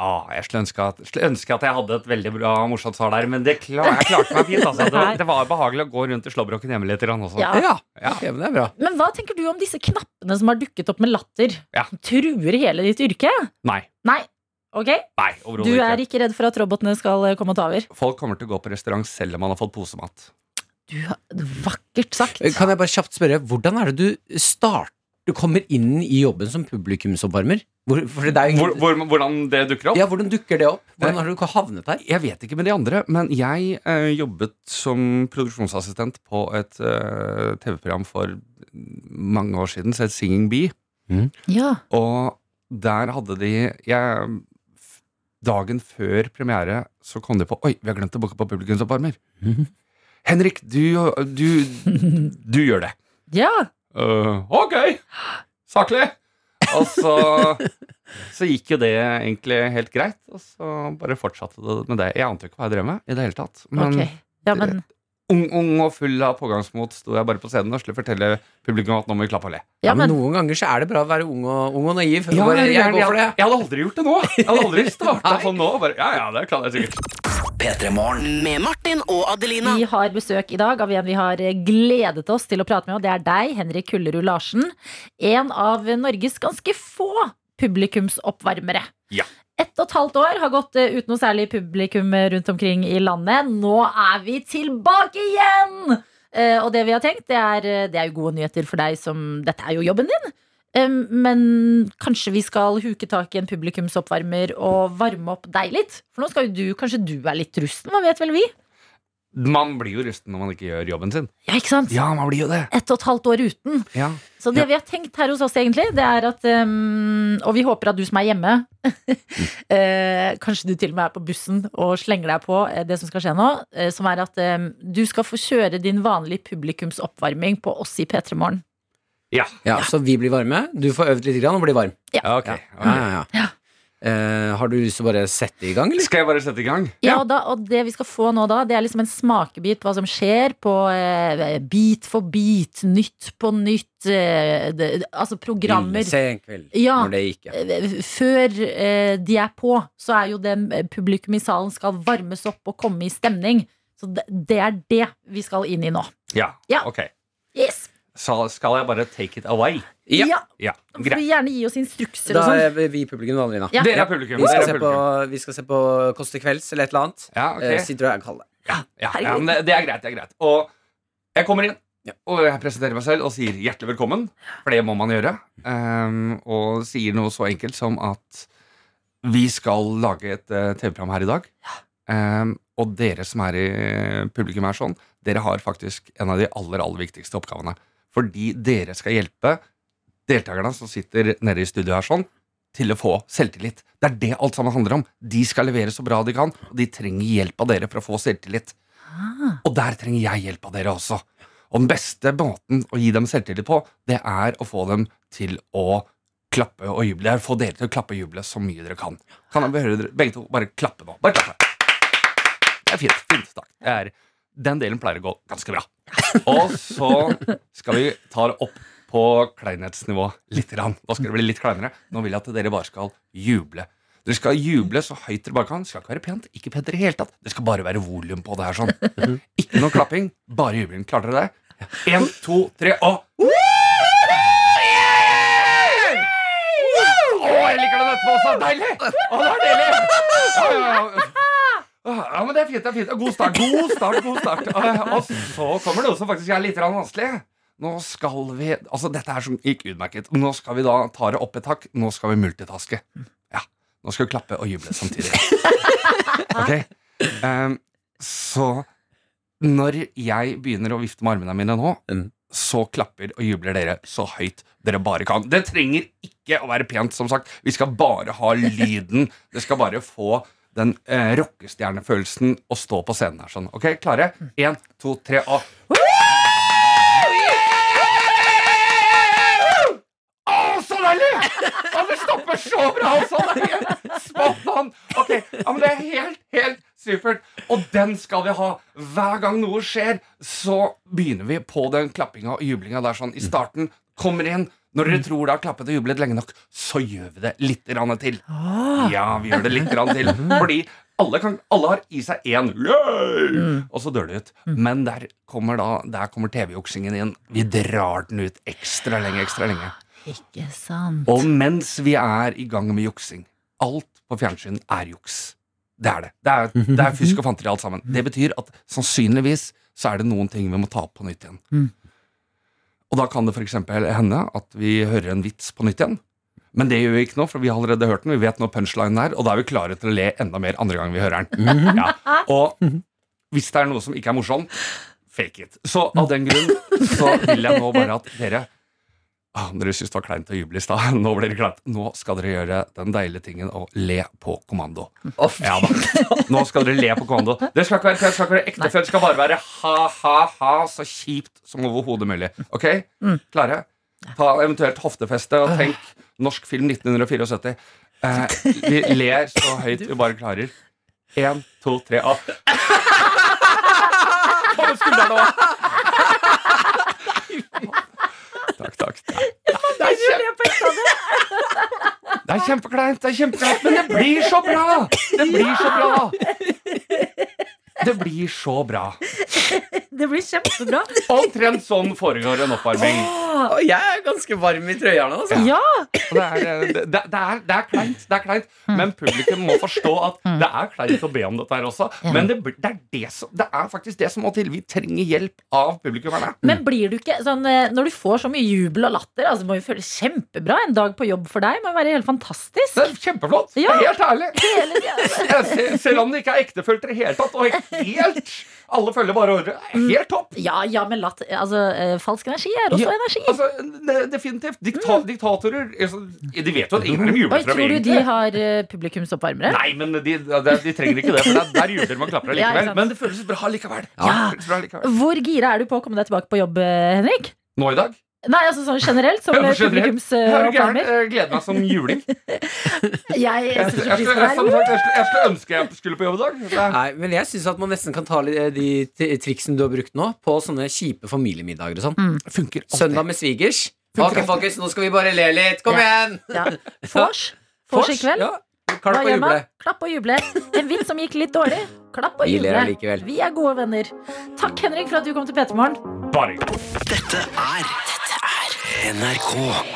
Ja, jeg skulle ønske at, skulle ønske at jeg hadde et veldig bra morsomt svar der, men det klar, jeg klarte meg fint. Altså. Det, var, det var behagelig å gå rundt i slåbroken hjemme litt også. Ja. Ja, Ja. Okay, men det er bra. Men hva tenker du om disse knappene som har dukket opp med latter? Ja. Truer hele ditt yrke? Nei. Nei. Ok, Nei, Du er ikke. ikke redd for at robotene skal eh, komme og ta over? Folk kommer til å gå på restaurant selv om man har fått posemat. Du har Vakkert sagt. Kan jeg bare kjapt spørre, hvordan er det du starter Du kommer inn i jobben som publikumsoppvarmer? Hvor, det er jo Hvor, hvor, hvordan det dukker opp? ja, hvordan dukker det opp? Hvordan har du ikke havnet der? Jeg vet ikke med de andre, men jeg eh, jobbet som produksjonsassistent på et eh, TV-program for mange år siden, som het Singing Bee. Ja. Og der hadde de jeg, Dagen før premiere så kom de på Oi, vi har glemt å booke på publikumsoppvarmer. Henrik, du, du, du gjør det. ja. «Øh, ok, saklig. Og så, så gikk jo det egentlig helt greit, og så bare fortsatte det med det. Jeg ante ikke hva jeg drev med i det hele tatt. Men okay. Ja, men, ung, ung og full av pågangsmot sto jeg bare på scenen og skulle fortelle publikum at nå må vi klappe og le. ja, Ja, men men Noen ganger så er det bra å være ung og, ung og naiv. Ja, bare, jeg, jeg jeg, jeg hadde aldri gjort det nå. Jeg hadde aldri starta sånn nå. Bare, ja, ja, det klarer jeg sikkert. P3 Morgen. Med Martin og Adelina. vi har besøk i dag av en vi har gledet oss til å prate med, og det er deg, Henrik Kullerud Larsen. En av Norges ganske få publikumsoppvarmere. Ja. Ett og et halvt år har gått eh, uten noe særlig publikum eh, rundt omkring i landet. Nå er vi tilbake igjen! Eh, og det vi har tenkt, det er, det er jo gode nyheter for deg som Dette er jo jobben din. Men kanskje vi skal huke tak i en publikumsoppvarmer og varme opp deg litt? For nå skal jo du, kanskje du er litt rusten, hva vet vel vi? Man blir jo rusten når man ikke gjør jobben sin. Ja, ikke sant? Ja, man blir jo det. Ett og et halvt år uten. Ja. Så det Ja. vi har tenkt her hos oss, egentlig, det er at um, Og vi håper at du som er hjemme, eh, kanskje du til og med er på bussen og slenger deg på eh, det som skal skje nå, eh, som er at um, du skal få kjøre din vanlige publikumsoppvarming på oss i P3 Morgen. Ja. Ja, Så vi blir varme. Du får øvd litt grann og blir varm. ja, Okay. Ja, ja, ja, ja. Eh, har du lyst til å bare sette i gang, eller? Skal jeg bare sette i gang? Ja, og, da, og det vi skal få nå da, det er liksom en smakebit på hva som skjer på uh, Bit for bit, Nytt på nytt, eh, de, altså programmer. Sen kveld, Ja. når det gikk. ja. Eh, Før eh, de er på, så er jo det eh, publikum i salen skal varmes opp og komme i stemning. Så det, det er det vi skal inn i nå. Ja. Ja. Ok. Yes! Så skal jeg bare take it away? Ja. Ja. Ja, Får du greit. gjerne gi oss instrukser Da og sånn. er vi publikum, Adelina. Ja. Dere er publikum. Vi Dere skal, er se på, vi skal se på Kåss til kvelds eller et eller annet. Ja, Eh, ok. Sitter og kalde. Ja, ja, ja, men det, det er greit. det er greit Og jeg kommer inn, Ja. og jeg presenterer meg selv og sier hjertelig velkommen. For det må man gjøre. Um, og sier noe så enkelt som at vi skal lage et uh, TV-program her i dag. Um, og dere som er i publikum er sånn, dere har faktisk en av de aller, aller viktigste oppgavene. Fordi dere skal hjelpe deltakerne som sitter nede i studio her sånn, til å få selvtillit. Det er det alt sammen handler om. De skal levere så bra de kan, og de trenger hjelp av dere for å få selvtillit. Ah, Og der trenger jeg hjelp av dere også. Og den beste måten å gi dem selvtillit på, det er å få dem til å klappe og juble. Få dere til å klappe og juble så mye dere kan. Kan jeg høre dere begge to bare klappe nå? Bare klappe. Det er fint. fint takk. Det er, den delen pleier å gå ganske bra. Og så skal vi ta det opp på kleinhetsnivå litt. Grann. Nå skal det bli litt kleinere. Nå vil jeg at dere bare skal juble. Dere skal juble så høyt dere bare kan. Det skal ikke være pent. Ikke pent i det hele tatt. Det skal bare være volum på det her. sånn Ikke noe klapping, bare jubling. Klarte dere det? Én, to, tre, og Å, jeg liker den etterpå også! Deilig! Å, det er deilig! Ja, ja, ja. Ja, men det er fint. det er fint God start. God start, god start. Og så kommer det også faktisk er litt vanskelig. Nå skal vi Altså, dette er som gikk utmerket. Nå skal vi da ta det opp et hakk. Nå skal vi multitaske. Ja. Nå skal vi klappe og juble samtidig. Ok? Um, så når jeg begynner å vifte med armene mine nå, Mm. så klapper og jubler dere så høyt dere bare kan. Det trenger ikke å være pent, som sagt. Vi skal bare ha lyden. Det skal bare få den eh, rockestjernefølelsen å stå på scenen her sånn. Ok, klare? Én, to, tre, og deilig! Det stopper så bra! Sånn. Ok, ja, det er helt, helt supert. Og den skal vi ha. Hver gang noe skjer, så begynner vi på den klappinga og jublinga der sånn i starten. Kommer inn. Når dere tror det har klappet og jublet lenge nok, så gjør vi det litt grann til. Ja, vi gjør det litt grann til. Fordi alle, kan, alle har i seg én mm. og så dør det ut. Men der kommer, da, der kommer TV-juksingen inn. Vi drar den ut ekstra lenge, ekstra lenge. ikke sant. Og mens vi er i gang med juksing Alt på fjernsyn er juks. Det er det. Det er, det er fysk og fanteri alt sammen. Det betyr at sannsynligvis så er det noen ting vi må ta opp på nytt igjen. Mm. Og da kan det f.eks. hende at vi hører en vits på nytt igjen. Men det gjør vi ikke nå, for vi har allerede hørt den. Vi vet når punchlinen er, og da er vi klare til å le enda mer andre gang vi hører den. Ja. Og hvis det er noe som ikke er morsomt, fake it. Så av den grunn så vil jeg nå bare at dere ah, Dere syntes det var kleint å juble i stad. Nå blir det kleint. Nå skal dere gjøre den deilige tingen å le på kommando. Ja da. Nå skal dere le på kommando. Det skal ikke være det skal ikke være ektefølt. Det skal bare være ha-ha-ha så kjipt som overhodet mulig. Ok? Mm. Klare? Ta eventuelt hoftefeste og tenk norsk film 1974. Eh, vi ler så høyt vi bare klarer. Én, to, tre, opp. På med skuldrene òg! Takk. Det er, kjempe, det er kjempekleint, det er kjempekleint, men det blir så bra! Det blir så bra! Det blir så bra. Det blir kjempebra. Omtrent sånn foregår en oppvarming. Og jeg er ganske varm i trøya nå. Altså. Ja! Det, er, eh, det, det, det, er, det er kleint, det er kleint. Men publikum må forstå at det er kleint å be om dette her også. Men det, det, er det, som, det er faktisk det som må til. Vi trenger hjelp av publikummerne. Men blir du ikke sånn eh, Når du får så mye jubel og latter, altså, må jo føles kjempebra. En dag på jobb for deg må jo være helt fantastisk. Det er kjempeflott. Ja. Helt ærlig. Hele ja. Selv om det ikke er ektefølt i det hele tatt, og helt Alle følger bare ordre. Helt topp. Ja, ja, men latt, altså, eh, Falsk energi er også Ja, energi. Altså, definitivt. Dikta, Diktatorer altså, De vet jo at ingen av Oi, jubler fra tror du de har eh, publikumsoppvarmere? Nei, men de, de, de trenger ikke det, for der, der jubler man klapper Ja, allikevel. sant. men det føles bra likevel. Ja. Bra likevel. Hvor gira er du på å komme deg tilbake på jobb, eh, Henrik? Nå i dag? Nei, altså sånn generelt, som Ja, eh, er publikumsoppvarmer. Jeg gleder meg som juling. Jeg setter jeg, pris jeg, på det skulle- ønske jeg skulle på jobb i dag. Nei, men jeg syns at man nesten kan ta eh, de triksene du har brukt nå, på sånne kjipe familiemiddager og sånn. funker alltid. Søndag med svigers. Ok, folkens, nå skal vi bare le litt. Kom Ja. igjen! Ja. Vors. Vors i kveld. Ja. Klapp og juble. Klapp og juble. En vits som gikk litt dårlig. Klapp og juble. Vi er gode venner. Takk, Henrik, for at du kom til P3 Morgen. Bare Dette er NRK.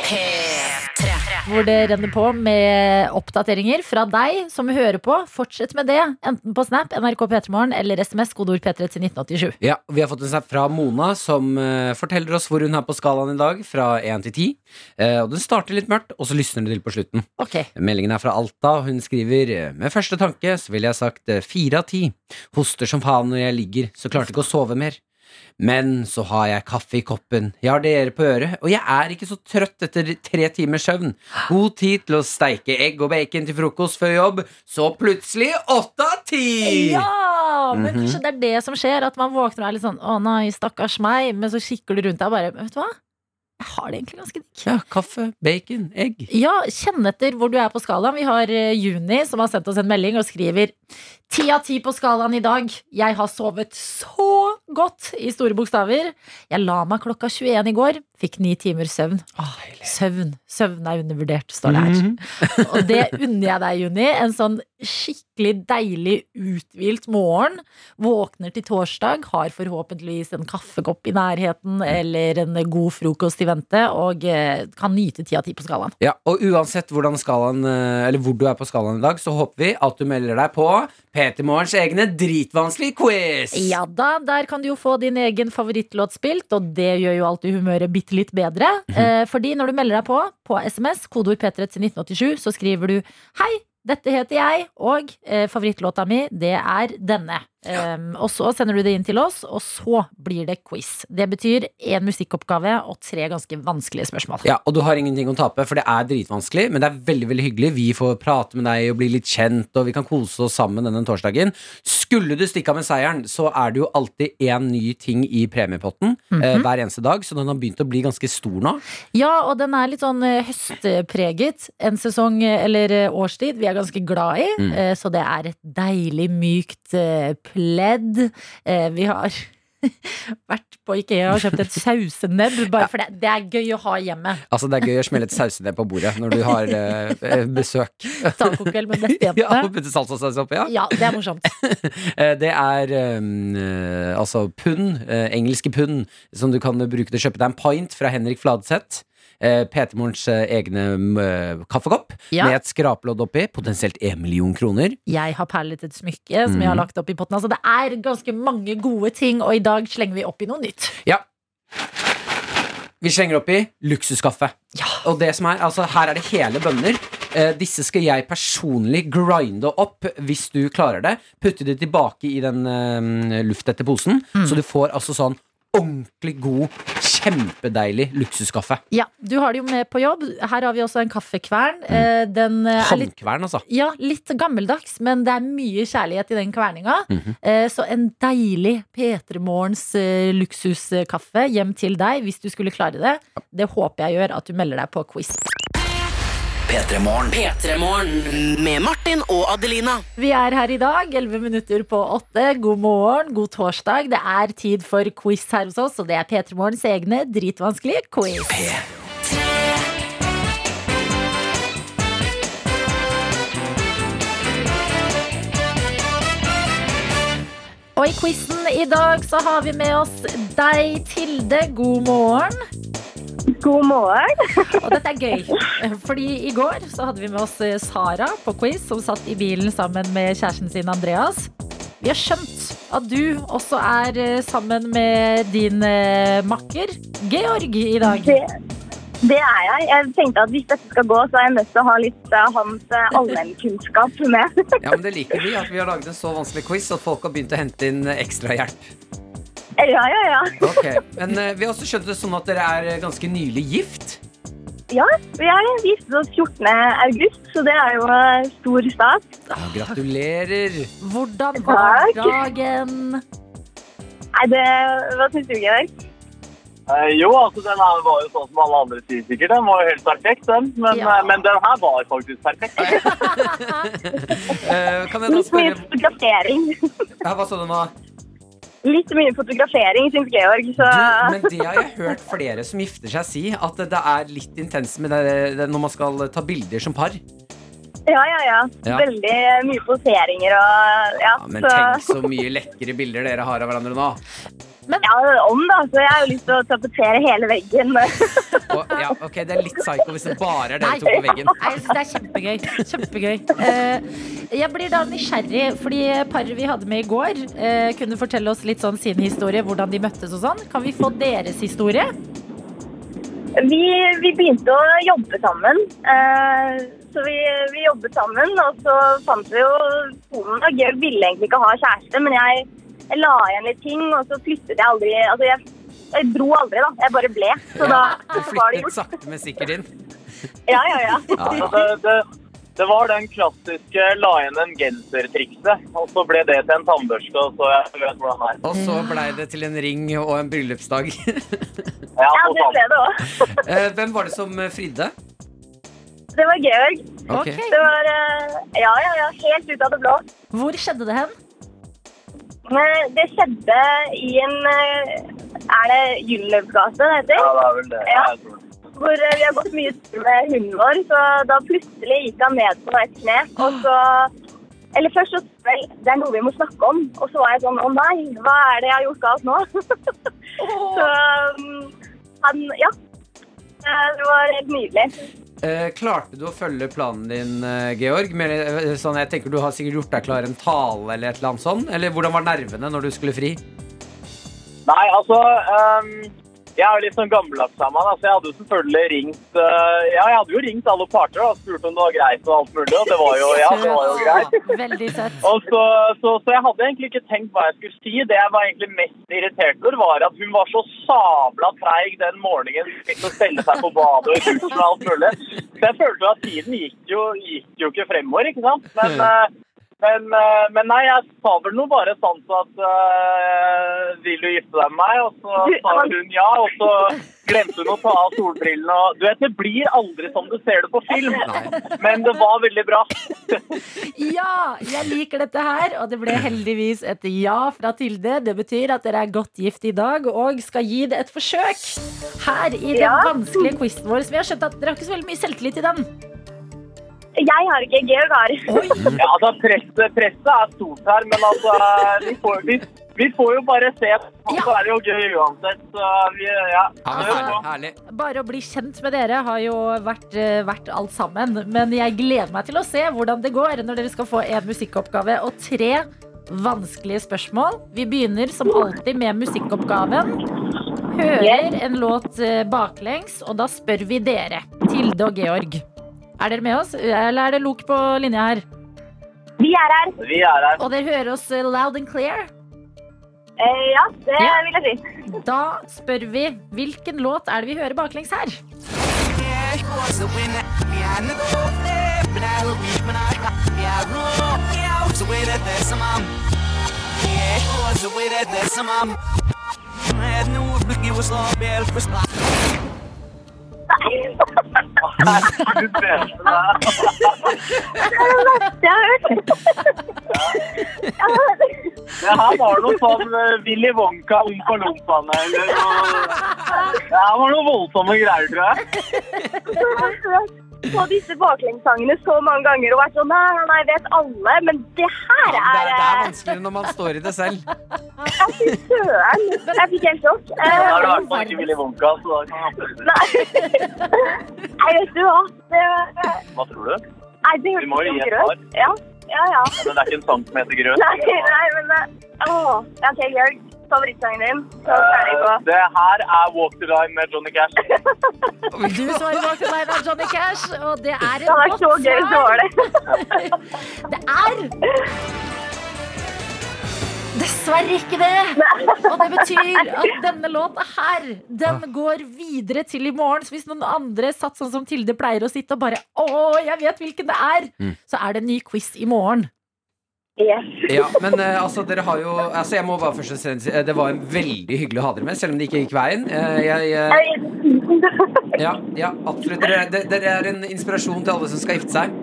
P3. Hvor det renner på med oppdateringer fra deg som hører på. Fortsett med det, enten på Snap, NRK P3morgen eller SMS, kodeord P3 til 1987. Ja, Vi har fått en snap fra Mona som eh, forteller oss hvor hun er på skalaen i dag, fra 1 til 10. Eh, og Den starter litt mørkt, og så lysner det til på slutten. Ok. Meldingen er fra Alta, og hun skriver eh, Med første tanke så ville jeg sagt eh, fire av ti. Hoster som faen når jeg ligger, så klarte ikke å sove mer. Men så har jeg kaffe i koppen, jeg har dere på øret, og jeg er ikke så trøtt etter tre timers søvn. God tid til å steike egg og bacon til frokost før jobb, så plutselig åtte av ti! Ja! Men Mhm. kanskje det er det som skjer, at man våkner og er litt sånn å nei, stakkars meg, men så kikker du rundt deg og bare vet du hva? Jeg har det egentlig ganske digg. Ja, kaffe, bacon, egg. Ja, kjenn etter hvor du er på skalaen. Vi har eh, Juni som har sendt oss en melding og skriver Ti av ti på skalaen i dag. Jeg har sovet så godt i store bokstaver. Jeg la meg klokka 21 i går. Fikk ni timer søvn. Søvn. Søvn er undervurdert, står det her. Mhm. Og det unner jeg deg, Juni. En sånn skikkelig deilig uthvilt morgen. Våkner til torsdag, har forhåpentligvis en kaffekopp i nærheten eller en god frokost i vente, og eh, kan nyte ti av ti på skalaen. Ja, og uansett hvordan skalaen, eh, eller hvor du er på skalaen i dag, så håper vi at du melder deg på PT Morgens egne dritvanskelige quiz. Ja da, der kan du jo få din egen favorittlåt spilt, og det gjør jo alltid humøret bitte litt bedre. eh, fordi når du melder deg på på SMS, kodeord P3 til 1987, så skriver du Hei, dette heter jeg, og eh, favorittlåta mi, det er denne. Um, og så sender du det inn til oss, og så blir det quiz. Det betyr én musikkoppgave og tre ganske vanskelige spørsmål. Ja, og du har ingenting å tape, for det er dritvanskelig, men det er veldig veldig hyggelig. Vi får prate med deg og bli litt kjent, og vi kan kose oss sammen denne torsdagen. Skulle du stikke av med seieren, så er det jo alltid én ny ting i premiepotten eh, hver eneste dag, så den har begynt å bli ganske stor nå. Ja, og den er litt sånn eh, høstpreget. En sesong eh, eller årstid vi er ganske glad i. eh, Så det er et deilig, mykt eh, pledd. Eh, Vi har vært på Ikea og kjøpt et sausenebb, bare for det, det er gøy å ha hjemme. Altså, det er gøy å smelle et sausenebb på bordet når du har eh, eh, besøk. Tacokveld med Ja, og putte salsasaus oppi, ja. Ja, det er morsomt. Eh, Det er um, eh, altså pund, eh, engelske pund, som du kan bruke til å kjøpe deg en pint fra Henrik Fladseth. Eh, Peter Morgens eh, egne eh, kaffekopp Ja. med et skrapelodd oppi. Potensielt en million kroner. Jeg har perlet et smykke som jeg har lagt opp i potten. Altså, det er ganske mange gode ting, og i dag slenger vi opp i noe nytt. Ja. Vi slenger oppi luksuskaffe. Og det som er, altså her er det hele bønner. Eh, disse skal jeg personlig grinde opp hvis du klarer det. Putte det tilbake i den eh, lufttette posen, så du får altså sånn ordentlig god, kjempedeilig luksuskaffe. Ja, Du har det jo med på jobb. Her har vi også en kaffekvern. Mm. Den eh, er litt Håndkvern, altså. Ja, litt gammeldags, men det er mye kjærlighet i den kverninga. Mm -hmm. Så en deilig P3 Morgens eh, luksuskaffe hjem til deg, hvis du skulle klare det. Det håper jeg gjør at du melder deg på quiz. P3morgen. P3morgen. Med Martin og Adelina. Vi er her i dag, 11 minutter på 8. God morgen, god torsdag. Det er tid for quiz her hos oss, og det er P3 Morgens egne dritvanskelige quiz. Og i quizen i dag så har vi med oss deg, Tilde. God morgen. God morgen. Og dette er gøy, fordi i går så hadde vi med oss eh, Sara på quiz, som satt i bilen sammen med kjæresten sin Andreas. Vi har skjønt at du også er eh, sammen med din eh, makker Georg i dag. Det, det er jeg. Jeg tenkte at hvis dette skal gå, så er jeg nødt til å ha litt av hans allmennkunnskap med. Ja, men Det liker vi, at vi har laget en så vanskelig quiz at folk har begynt å hente inn ekstrahjelp. Ja, ja, ja. Ok, Men eh, vi har også skjønt det sånn at dere er ganske nylig gift. Ja, vi er giftet oss 14. august, så det er jo eh, stor stas. Ja, gratulerer. Hvordan var Takk. dagen? Nei, det, hva syns du, Georg? Eh, jo, altså den her var jo sånn som alle andre sier sikkert. Den var jo helt perfekt, den. Men, Ja. eh, men den her var faktisk perfekt. Eh, kan jeg da Litt mye spørre fotografering. ja, Hva sa du nå? Litt mye fotografering, syns Georg, så Du, men det har jeg hørt flere som gifter seg si, at det er litt intenst med det, når man skal ta bilder som par. ja, ja, ja. Ja. Veldig mye poseringer og ja. Ja, men så, tenk så mye lekre bilder dere har av hverandre nå. Ja, om, da. Så jeg har jo lyst til å tapetsere hele veggen. Og, ja, ok, Det er litt psycho hvis det bare er dere to på veggen. Nei, det er kjempegøy. Kjempegøy. Uh, jeg blir da nysgjerrig, fordi paret vi hadde med i går, uh, kunne fortelle oss litt sånn sin historie, hvordan de møttes og sånn. Kan vi få deres historie? Vi, vi begynte å jobbe sammen. Uh, så vi, vi jobbet sammen, og så fant vi jo. Og Georg ville egentlig ikke ha kjæreste, men jeg, jeg la igjen litt ting, og så flyttet jeg aldri Altså, jeg, jeg dro aldri, da. Jeg bare ble. Så da Du var det flyttet sakte, men sikkert inn. Ja, ja, ja. Ja, det, det, det var den klassiske la igjen en genser-trikset. Og så ble det til en tannbørste, og så jeg vet hvordan det er. Og så blei det til en ring og en bryllupsdag. Ja, Ja, det ble det òg. Eh, Hvem var det som eh, fridde? Det var Georg. Okay. Det var eh, Ja, ja, ja. Helt ut av det blå. Hvor skjedde det hen? Men Det skjedde i en eh, Er det Gyldenløvsgate det heter? Ja, det er vel det. Ja. Det. hvor eh, vi har gått mye tur med hunden vår, så da plutselig gikk han ned på et kne. Og så Eller først så vel, det er noe vi må snakke om. Og så var jeg sånn Å nei, hva er det jeg har gjort galt nå? så um, han Ja. Eh, Det var helt nydelig. Eh, klarte du å følge planen din, eh, Georg? Eh, sånn, jeg tenker Du har sikkert gjort deg klar en tale eller et eller annet sånt? Eller hvordan var nervene når du skulle fri? Nei, altså ehm, Jeg er jo litt sånn gammeldags av meg, så jeg hadde jo selvfølgelig ringt eh, Ja, jeg hadde jo ringt alle parter og spurt om det var greit og alt mulig, og det var jo, ja, det var jo greit. Veldig søtt. Og så, så, så jeg hadde egentlig ikke tenkt hva jeg skulle si. Det jeg var egentlig mest irritert over, var at hun var så sabla treig den morgenen. Hun fikk å stelle seg på badet og i dusjen og alt mulig. Så jeg følte jo at tiden gikk jo, gikk jo ikke fremover, ikke sant. Men, eh, men, eh, men nei, jeg sa vel noe bare sånn så at uh, Vil du gifte deg med meg? Og så sa hun ja, og så glemte hun å ta av solbrillene. Og, du vet, det blir aldri som du ser det på film. Men det var veldig bra. Ja, jeg liker dette her, og det ble heldigvis et ja fra Tilde. Det betyr at dere er godt gift i dag og skal gi det et forsøk her i den Ja. vanskelige quizen vår. Så vi har skjønt at dere har ikke så veldig mye selvtillit i den. Jeg har ikke Georg har. Ja, altså presset, presset er stort her, men altså Vi får, vi, vi får jo bare se. Og så er det jo gøy uansett. Så vi, ja. Det er herlig, Bare å bli kjent med dere har jo vært, eh, vært alt sammen. Men jeg gleder meg til å se hvordan det går når dere skal få en musikkoppgave og tre vanskelige spørsmål. Vi begynner som alltid med musikkoppgaven. Hører en låt eh, baklengs, og da spør vi dere, Tilde og Georg. Er dere med oss, eller er det lok på linja her? Vi er her. Vi er her. Og dere hører oss eh, loud and clear? Eh, ja, det Ja. vil jeg si. Da spør vi hvilken låt er det vi hører baklengs her? Herregud, Du med deg. Det har jeg hørt. Det her var noe sånn eh, Willy Wonka, Ompa Lompaene eller Det her var noe voldsomme greier, tror jeg. På disse baklengssangene så mange ganger og vært sånn Nei, nei, nei, vet alle. Men det her Det er er, det er vanskelig vanskeligere når man står i det selv. Fy søren. Jeg fikk helt sjokk. Da er det i Eh, hvert fall ikke Willy Wonka, så da kan man absolutt Nei. Nei, vet du hva. Det, Hva tror du? nei, det hørtes jo grøt. Ja, ja. ja. Ja, men det er ikke en sang som heter Grøt. Nei, nei, men det... Åh. Ja, OK, Georg. Favorittsangen din. Så på. Eh, Det her er Walk the Line med Johnny Cash. Du svarer 'Walk the Line' er Johnny Cash, og det er et Det er så gøy, så svar. var det. Det er Dessverre ikke det. Og det betyr at denne låta her, den går videre til i morgen. Så hvis noen andre satt sånn som Tilde pleier å sitte og bare Å, jeg vet hvilken det er! Så er det en ny quiz i morgen. Yes. Ja, men uh, altså, dere har jo altså, Jeg må bare først og fremst si eh, Det var veldig hyggelig å ha dere med, selv om det ikke gikk veien. Uh, jeg, uh, ja, ja, absolutt. Dere, dere- er en inspirasjon til alle som skal gifte seg.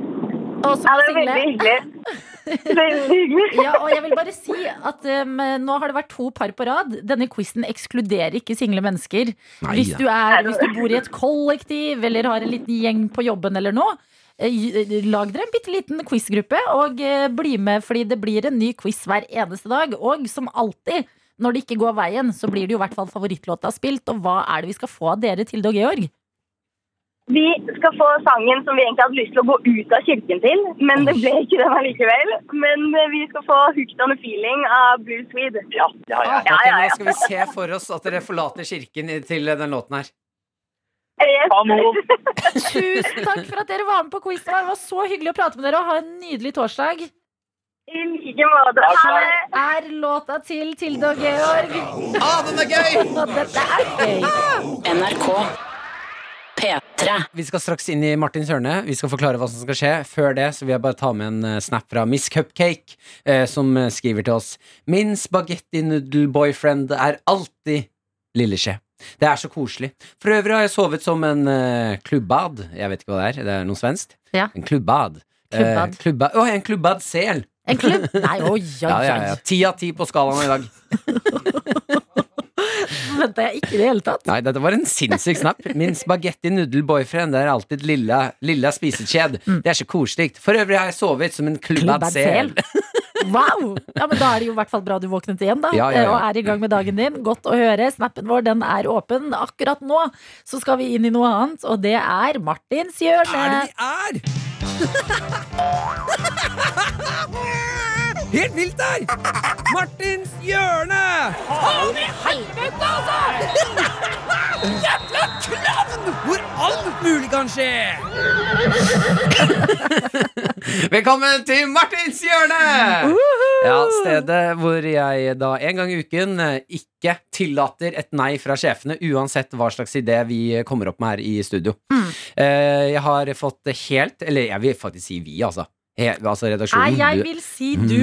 Og som Ja, er single. veldig hyggelig. Veldig hyggelig. Ja, og jeg vil bare si at um, nå har det vært to par på rad. Denne quizen ekskluderer ikke single mennesker. Hvis du, er, hvis du bor i et kollektiv eller har en liten gjeng på jobben eller noe, lag dere en bitte liten quizgruppe og eh, bli med, fordi det blir en ny quiz hver eneste dag. Og som alltid, når det ikke går veien, så blir det jo i hvert fall favorittlåta spilt. Og hva er det vi skal få av dere, Tilde og Georg? Vi skal få sangen som vi egentlig hadde lyst til å gå ut av kirken til, men det ble ikke den allikevel. Men eh, vi skal få 'Hooked on a Feeling' av Blue Swede. Ja, ja, ja. ja, ja, ja. Nå skal vi se for oss at dere forlater kirken til den låten her. Yes. Kanon. Tusen takk for at dere var med på quizen. Det var så hyggelig å prate med dere, og ha en nydelig torsdag. I like måte. Ha det. er låta til Tilde og Georg. Ah, den er gøy! Dette er gøy. NRK P3. Vi skal straks inn i Martins hørne. Vi skal forklare hva som skal skje. Før det så vil jeg bare ta med en eh, snap fra Miss Cupcake, eh, som eh, skriver til oss Min spagetti noodle boyfriend er alltid lilleskje. Det er så koselig. For øvrig har jeg sovet som en uh, klubbad. Jeg vet ikke hva det er. Det er noe svenskt. Ja. En klubbad. Klubbad. Uh, klubba Å, en klubbad sel! En klubb? Nei, oi, oi, Ja, ja, ja. oi. Ti av ti på skalaen i dag. Venta jeg ikke i det hele tatt. Nei, dette var en sinnssyk snap. Min spagetti noodle boyfriend er alltid lilla, lilla spisekjed. Mm. Det er så koselig. For øvrig har jeg sovet som en Klubbad sel. Wow! Ja, men Da er det jo i hvert fall bra du våknet igjen, da. Ja, ja, ja. Og er i gang med dagen din. Godt å høre. Snappen vår den er åpen. Akkurat nå så skal vi inn i noe annet, og det er Martins hjørne. er! Helt vilt der! Martins hjørne! Faen i helvete, altså! Jævla klovn! Hvor alt mulig kan skje! Velkommen til Martins hjørne! Ja, Stedet hvor jeg da en gang i uken eh, ikke tillater et nei fra sjefene, uansett hva slags idé vi kommer opp med her i studio. Eh, Jeg har fått helt Eller jeg vil faktisk si vi, altså. He, altså redaksjonen. Nei, jeg vil si du.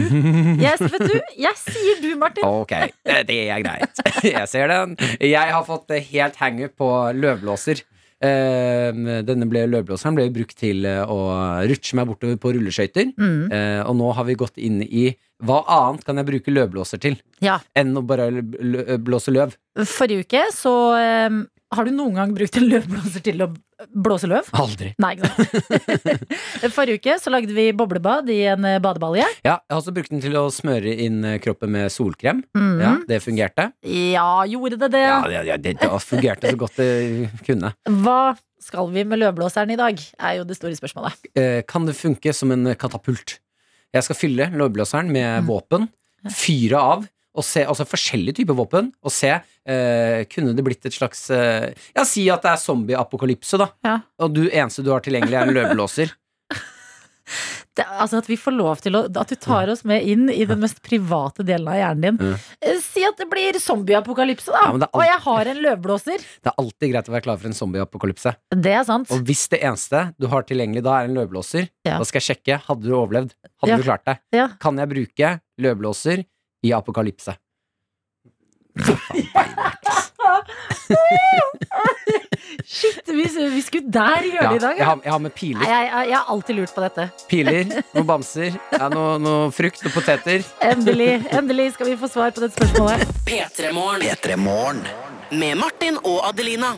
Yes, vet du. Jeg sier du, Martin. Ok, det er greit. Jeg ser den. Jeg har fått helt hangup på løvblåser. Eh, Denne ble, løvblåseren ble brukt til eh, å rutsje meg bortover på rulleskøyter. Mm. Eh, Og nå har vi gått inn i hva annet kan jeg bruke løvblåser til Ja. enn å bare blåse løv? Forrige uke så eh, Har du noen gang brukt en løvblåser til å blåse løv? Aldri. Nei, ikke sant. Forrige uke så lagde vi boblebad i en eh, badebalje. Ja, jeg har også brukt den til å smøre inn eh, kroppen med solkrem. Mhm. Ja, Det fungerte. Ja, gjorde det det? Ja, det, det, det, det fungerte så godt det kunne. Hva skal vi med løvblåseren i dag? Er jo det store spørsmålet. Eh, Kan det funke som en katapult? Jeg skal fylle løvblåseren med våpen, fyre av, og se, altså forskjellige typer våpen, og se eh, Kunne det blitt et slags eh, Ja, si at det er zombieapokalypse, da. Ja. Og du eneste du har tilgjengelig, er en løvblåser. det, altså at vi får lov til å At du tar oss med inn i den mest private delen av hjernen din. Eh, Si at det blir zombieapokalypse, da. Ja, men det er alt- Og jeg har en løvblåser. Det er alltid greit å være klar for en zombieapokalypse. Det er sant. Og hvis det eneste du har tilgjengelig da, er en løvblåser, Ja. da skal jeg sjekke. Hadde du overlevd? Hadde Ja. du klart det? Ja. Kan jeg bruke løvblåser i apokalypse? Shit, vi, vi skulle der gjøre Ja, det i dag. jeg, har, jeg har med Nei, piler. jeg, jeg, jeg har alltid lurt på dette. Piler, noen bamser, ja, noe, noe frukt og poteter. Endelig, endelig skal vi få svar på dette spørsmålet. Petremorne. Petremorne. Med Martin og Adelina.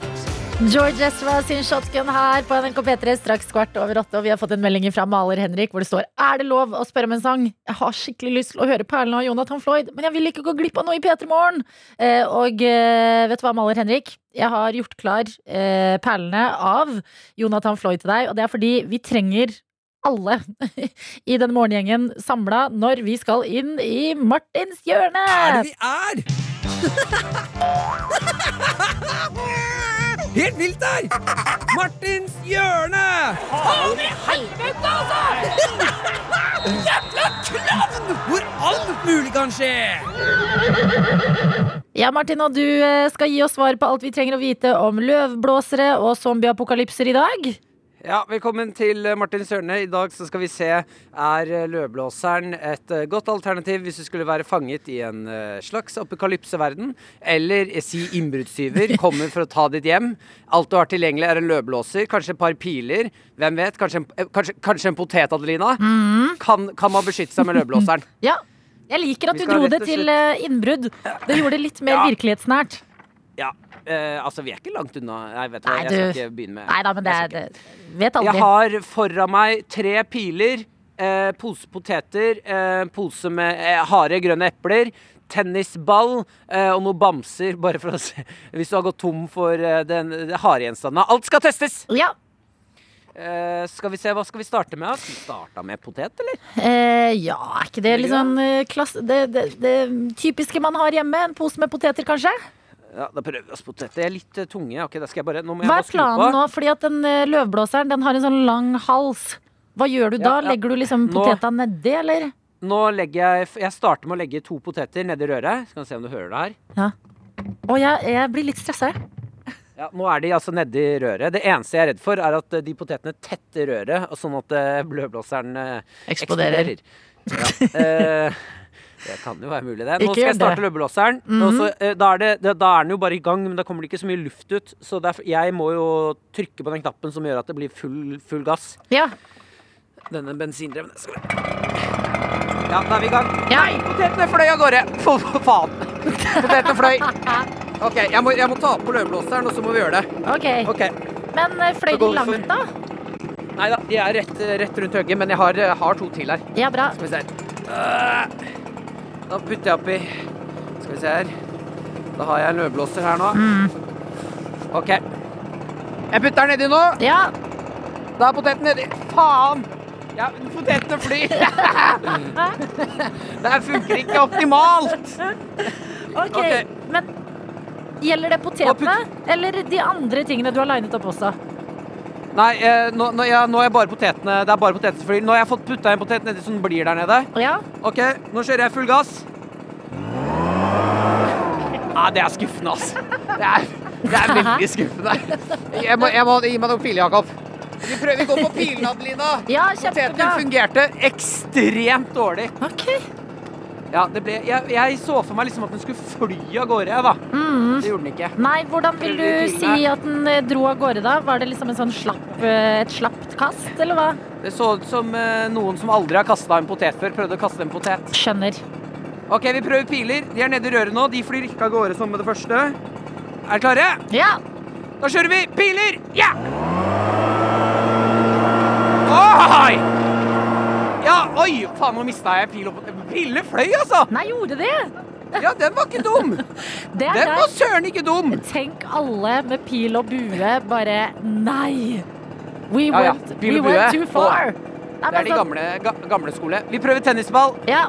George Ezra sin shotgun her på NRK P3 straks kvart over åtte. Og vi har fått en melding fra maler Henrik hvor det står Er det lov å spørre om en sang. Jeg har skikkelig lyst til å høre perlene av Jonathan Floyd, men jeg vil ikke gå glipp av noe i P3 Morgen. Eh, og eh, vet du hva, maler Henrik? Jeg har gjort klar eh, perlene av Jonathan Floyd til deg, og det er fordi vi trenger alle i den morgengjengen samla når vi skal inn i Martins hjørne. Er det vi er? Helt vilt her! Martins hjørne! Faen i helvete, altså! Jævla klovn! Hvor alt mulig kan skje! Ja, Martin, og du eh, skal gi oss svar på alt vi trenger å vite om løvblåsere og zombieapokalypser i dag. Ja, Velkommen til Martin Sørne. I dag så skal vi se er eh, løvblåseren et eh, godt alternativ hvis du skulle være fanget i en eh, slags apokalypseverden. Eller eh, si innbruddstyver kommer for å ta ditt hjem. Alt du har tilgjengelig, er en løvblåser, kanskje et par piler. Hvem vet? Kanskje en, eh, kanskje, kanskje en potet, Adelina? Kan, kan man beskytte seg med løvblåseren? Ja, jeg liker at du dro det til eh, innbrudd. Det gjorde det litt mer Ja. virkelighetsnært. Ja. Eh, altså, vi er ikke langt unna. Nei, vet du hva, jeg skal ikke begynne med Nei da, men det er det, Vet aldri. Jeg har foran meg tre piler, eh, pose poteter, eh, pose med eh, harde grønne epler, tennisball eh, og noen bamser, bare for å se Hvis du har gått tom for eh, den, harde gjenstandene. Alt skal testes! Ja. Eh, skal vi se, Hva skal vi starte med? Skal vi starte med potet, eller? Eh, ja, er ikke det litt sånn klasse... Det, det, det typiske man har hjemme? En pose med poteter, kanskje? Ja, Da prøver vi oss på dette. Jeg er litt eh, tunge. Ok, da skal jeg bare, nå må jeg Hva bare er skru på. planen nå? Fordi at den eh, løvblåseren den har en sånn lang hals. Hva gjør du da? Ja, ja. Legger du liksom Nå- poteta nedi, eller? Nå legger jeg Jeg starter med å legge to poteter nedi røret. Skal vi se om du hører det her. Å, jeg, jeg blir litt stressa. jeg. Ja, Nå er de altså nedi røret. Det eneste jeg er redd for, er at eh, de potetene tetter røret, og sånn at eh, blødblåseren eh, Eksploderer. eksploderer. Ja, eh, det kan jo være mulig, det. Nå skal jeg starte det. Mm -hmm. så, eh, da, er det, da, er den jo bare i gang, men da kommer det ikke så mye luft ut. Så derfor, jeg må jo trykke på den knappen som gjør at det blir full, full gass. Ja. Denne bensindrevne Ja, da er vi i gang. Ja. Nei, potetene fløy av gårde! For, for faen. Potetene fløy. OK, jeg må, jeg må ta på løvblåseren, og så må vi gjøre det. Ok. Okay. Men eh, fløy de langt, da? Nei da, de er rett, rett rundt høyet, men jeg har, har to til her. Ja, bra. Skal vi se her. Da putter jeg oppi Skal vi se her. Da har jeg en løvblåser her nå. OK. Jeg putter den nedi nå. Ja. Da er poteten nedi. Faen! Ja, potetene flyr. Det her funker ikke optimalt. Ok, Ok. men gjelder det potetene? Eller de andre tingene du har linet opp også? Nei, eh, nå, nå, ja, nå er bare potetene Det er bare potetene som flyr. Nå har jeg fått putta en potet nedi så den blir der nede. Ja. OK, nå kjører jeg full gass. Nei, det er skuffende, altså. Det er, det er veldig skuffende. Jeg må, jeg må gi meg noen piler, Jakob. Vi prøver å gå på pilene, Adelina. Ja, Poteten kjempebra. fungerte ekstremt dårlig. Ok. Ja, det ble, jeg, jeg så for meg liksom at den skulle fly av gårde. da. Mm. Det gjorde den ikke. Nei, hvordan vil du si at den eh, dro av gårde, da? Var det liksom en sånn slapp, eh, et slapt kast, eller hva? Det så ut som eh, noen som aldri har kasta en potet før, prøvde å kaste en potet. Skjønner. Ok, vi prøver piler. De er nede i røret nå. De flyr ikke av gårde som med det første. Er dere klare? Ja. Da kjører vi! Piler! Ja! Oi! Ja, oi! Faen, nå mista jeg pil opp Pille fløy, altså! Nei, gjorde det? Ja, den var ikke dum! den der... Var søren ikke dum! Tenk alle med pil og bue bare Nei! We Ja, ja, went, pil we went too far. Nei, Det er de gamle, ga, gamle skole. Vi prøver tennisball. Ja.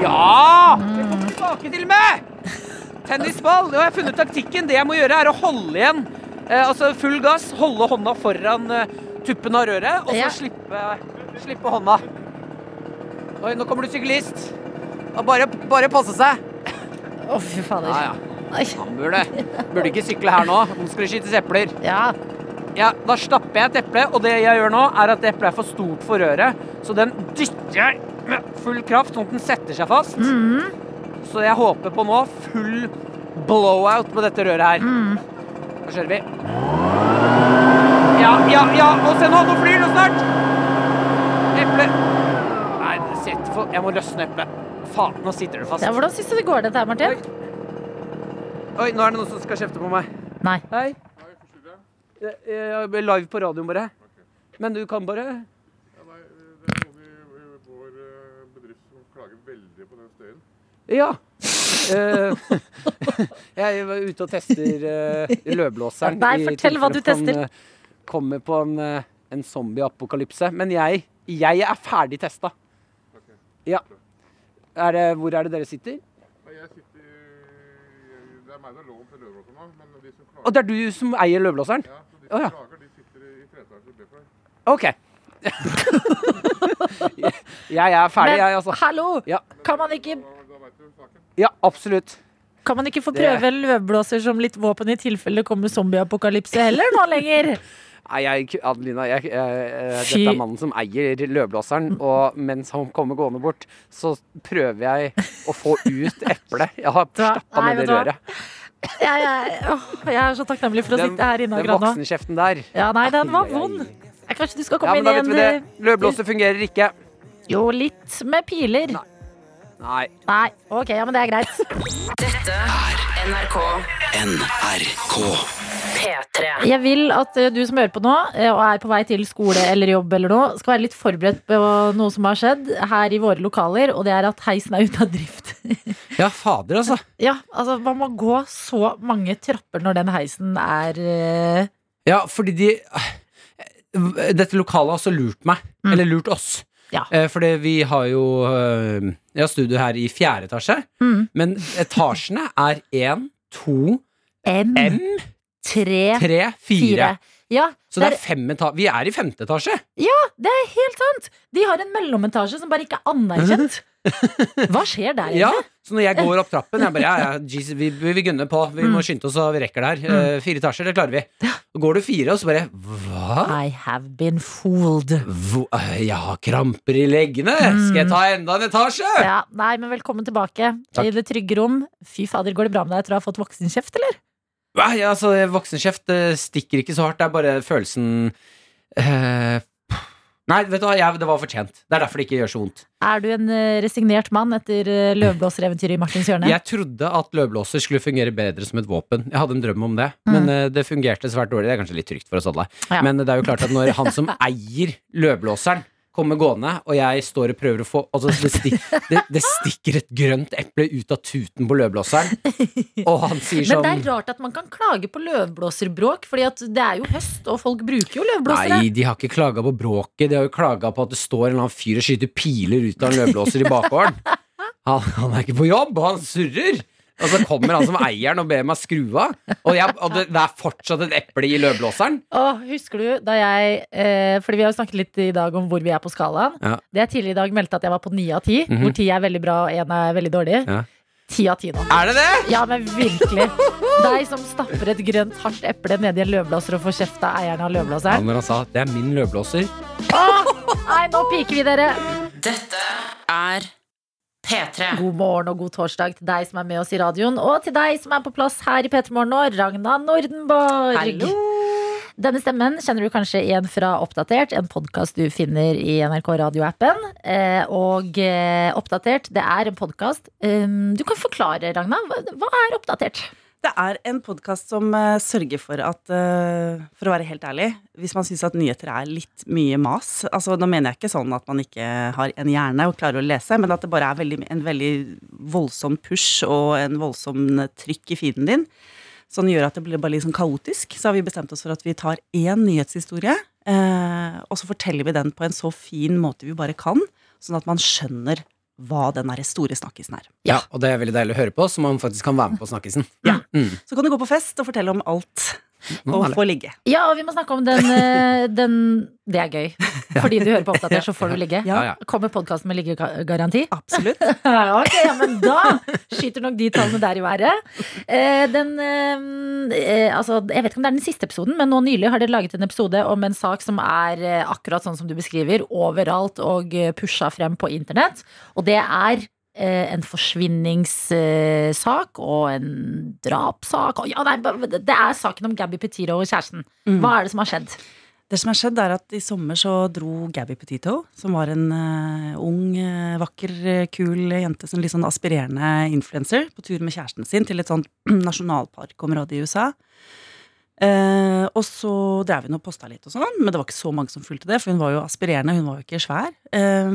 Ja! Det kommer tilbake til meg! Tennisball. Nå har jeg funnet taktikken. Det jeg må gjøre, er å holde igjen. Eh, altså full gass, holde hånda foran, eh, tuppen av røret, og så Ja. slippe, slippe hånda. Oi, nå kommer du syklist. Bare, bare passe seg. Å, fy fader. Ja, ja. Han burde, burde ikke sykle her nå. Nå skal det skytes epler. Ja. Ja, da stapper jeg et eple, og det jeg gjør nå, er at eplet er for stort for røret. Så den dytter jeg med full kraft, sånn at den setter seg fast. Mhm. Så jeg håper på nå full blowout på dette røret her. Mm. Da kjører vi. Ja, ja, ja! Og se nå, nå flyr det snart! Eple Nei, sett for Jeg må løsne eplet. Faen, nå sitter det fast. ja. Hvordan syns du det går, dette her, Martin? Oi, nå er det noen som skal kjefte på meg. Nei. Hei. Jeg jeg er live på radioen bare. Men du kan bare Ja. nei, det er noen i vår bedrift som klager veldig på den støyen. Ja. jeg var ute og tester uh, løvblåseren. Nei, fortell hva du tester. Eh, kommer på en, en zombie-apokalypse. Men jeg, jeg er ferdig testa. Ja. Er det, hvor er det dere sitter? Og det er du som eier løvblåseren? Å ja. OK. jeg er ferdig, Men jeg, altså. hallo! Ja. Kan man ikke Ja, absolutt. Kan man ikke få prøve løvblåser som litt våpen i tilfelle det kommer zombieapokalypse heller nå lenger? Nei, jeg, Adelina, jeg, jeg, eh, dette er mannen som eier løvblåseren, og mens han kommer gående bort, så prøver jeg å få ut eplet. Jeg har stappa nei, ned i vet du hva? røret. Jeg, åh, jeg er så takknemlig for å Den, sitte her inne den voksenkjeften der. Ja, nei, den var vond. Kanskje du skal Ja, men da inn i en Løvblåser fungerer ikke. Jo, litt med piler. Nei. Nei, ok, ja, men det er greit. Dette er NRK NRK. P3. Jeg vil at eh, du som hører på nå, eh, og er på vei til skole eller jobb eller noe, skal være litt forberedt på noe som har skjedd her i våre lokaler, og det er at heisen er ute av drift. Ja, fader, altså. Ja, altså man må gå så mange trapper når den heisen er eh, Ja, fordi de Dette lokalet har også lurt meg. Mm. Eller lurt oss. Ja. Eh, fordi vi har jo eh, Jeg har studio her i fjerde etasje. mm, Men etasjene er én, to, M, M, tre, tre, fire. fire. Ja, Så det er. Vi er i femte etasje. Ja, det er helt sant! De har en mellometasje som bare ikke er anerkjent. Hva skjer der Ja. Så når jeg går opp trappen Jeg bare, ja, ja, geez, vi, vi, vi gunner på. Vi Mm. må skynde oss, så vi rekker det her. Uh, fire etasjer, det klarer vi. Går du fire, og så bare Hva? I have been fooled. Hvor, øh, jeg har kramper i leggene! Skal jeg ta enda en etasje? Ja, nei, men velkommen tilbake Takk. i det trygge rom. Fy fader, går det bra med deg etter å ha fått voksenkjeft, eller? Nei, altså, voksenkjeft eh, stikker ikke så hardt. Det er bare følelsen eh, Nei, vet du hva, jeg, det var fortjent. Det er derfor det ikke gjør så vondt. Er du en eh, resignert mann etter uh, løvblåsereventyret i Martins hjørne? Jeg trodde at løvblåser skulle fungere bedre som et våpen. Jeg hadde en drøm om det, Mm. men eh, det fungerte svært dårlig. Det er kanskje litt trygt for oss alle. Ja. Men det er jo klart at når han som eier løvblåseren kommer gående, og jeg står og prøver å få Altså, det, stik, det, det stikker et grønt eple ut av tuten på løvblåseren, og han sier sånn Men sånn det er rart at man kan klage på løvblåserbråk, Fordi at det er jo høst, og folk bruker jo løvblåsere. Nei, de har ikke klaga på bråket. De har jo klaga på at det står en eller annen fyr og skyter piler ut av en løvblåser i bakgården. Han, han er ikke på jobb, han surrer. Og så kommer han som eieren og ber meg skru av. Og, jeg, og det, det er fortsatt et eple i løvblåseren. Åh, husker du da jeg eh, Fordi vi har jo snakket litt i dag om hvor vi er på skalaen. Ja. Det jeg tidligere i dag meldte at jeg var på ni av ti, Mhm. hvor ti er veldig bra og én er veldig dårlig. Ja. Ti av ti nå. Er det det? Ja, men virkelig. Deg som stapper et grønt, hardt eple nedi en løvblåser og får kjeft av eieren av Ja, løvblåseren. når han sa 'det er min løvblåser'. Åh, nei, nå piker vi dere! Dette er P3. God morgen og god torsdag til deg som er med oss i radioen, og til deg som er på plass her i P3 Morgen nå, Ragna Nordenborg. Hallo. Denne stemmen kjenner du kanskje igjen fra Oppdatert, en podkast du finner i NRK radioappen. Eh, og eh, Oppdatert, det er en podkast. Um, du kan forklare, Ragna. Hva er Oppdatert? Det er en podkast som uh, sørger for at, uh, for å være helt ærlig, hvis man syns at nyheter er litt mye mas altså Nå mener jeg ikke sånn at man ikke har en hjerne og klarer å lese, men at det bare er veldig, en veldig voldsom push og en voldsom trykk i feeden din. Som gjør at det blir bare litt sånn kaotisk. Så har vi bestemt oss for at vi tar én nyhetshistorie, uh, og så forteller vi den på en så fin måte vi bare kan, sånn at man skjønner hva den store snakkisen er. Ja, Og det er veldig deilig å høre på, så man faktisk kan være med på snakkisen. Ja. Mm. Så kan du gå på fest og fortelle om alt og få ligge. Ja, og vi må snakke om den, eh, den Det er gøy. Fordi du hører på Oppdatert, så får du ligge. Ja, ja. Kommer podkasten med liggegaranti? Absolutt. ok, ja, men da skyter nok de tallene der i været. Eh, den eh, Altså, jeg vet ikke om det er den siste episoden, men nå nylig har dere laget en episode om en sak som er akkurat sånn som du beskriver, overalt og pusha frem på internett. Og det er en forsvinningssak og en drapssak. Ja, det er saken om Gabby Petito og kjæresten. Hva er det som har skjedd? Det som har skjedd er at I sommer så dro Gabby Petito, som var en uh, ung, eh, vakker, eh, kul jente, som litt sånn aspirerende influenser, på tur med kjæresten sin til et sånt nasjonalparkområde i USA. Uh, og så drev hun og posta litt, og sånn, men det var ikke så mange som fulgte det, for hun var jo aspirerende, hun var jo ikke svær. Eh,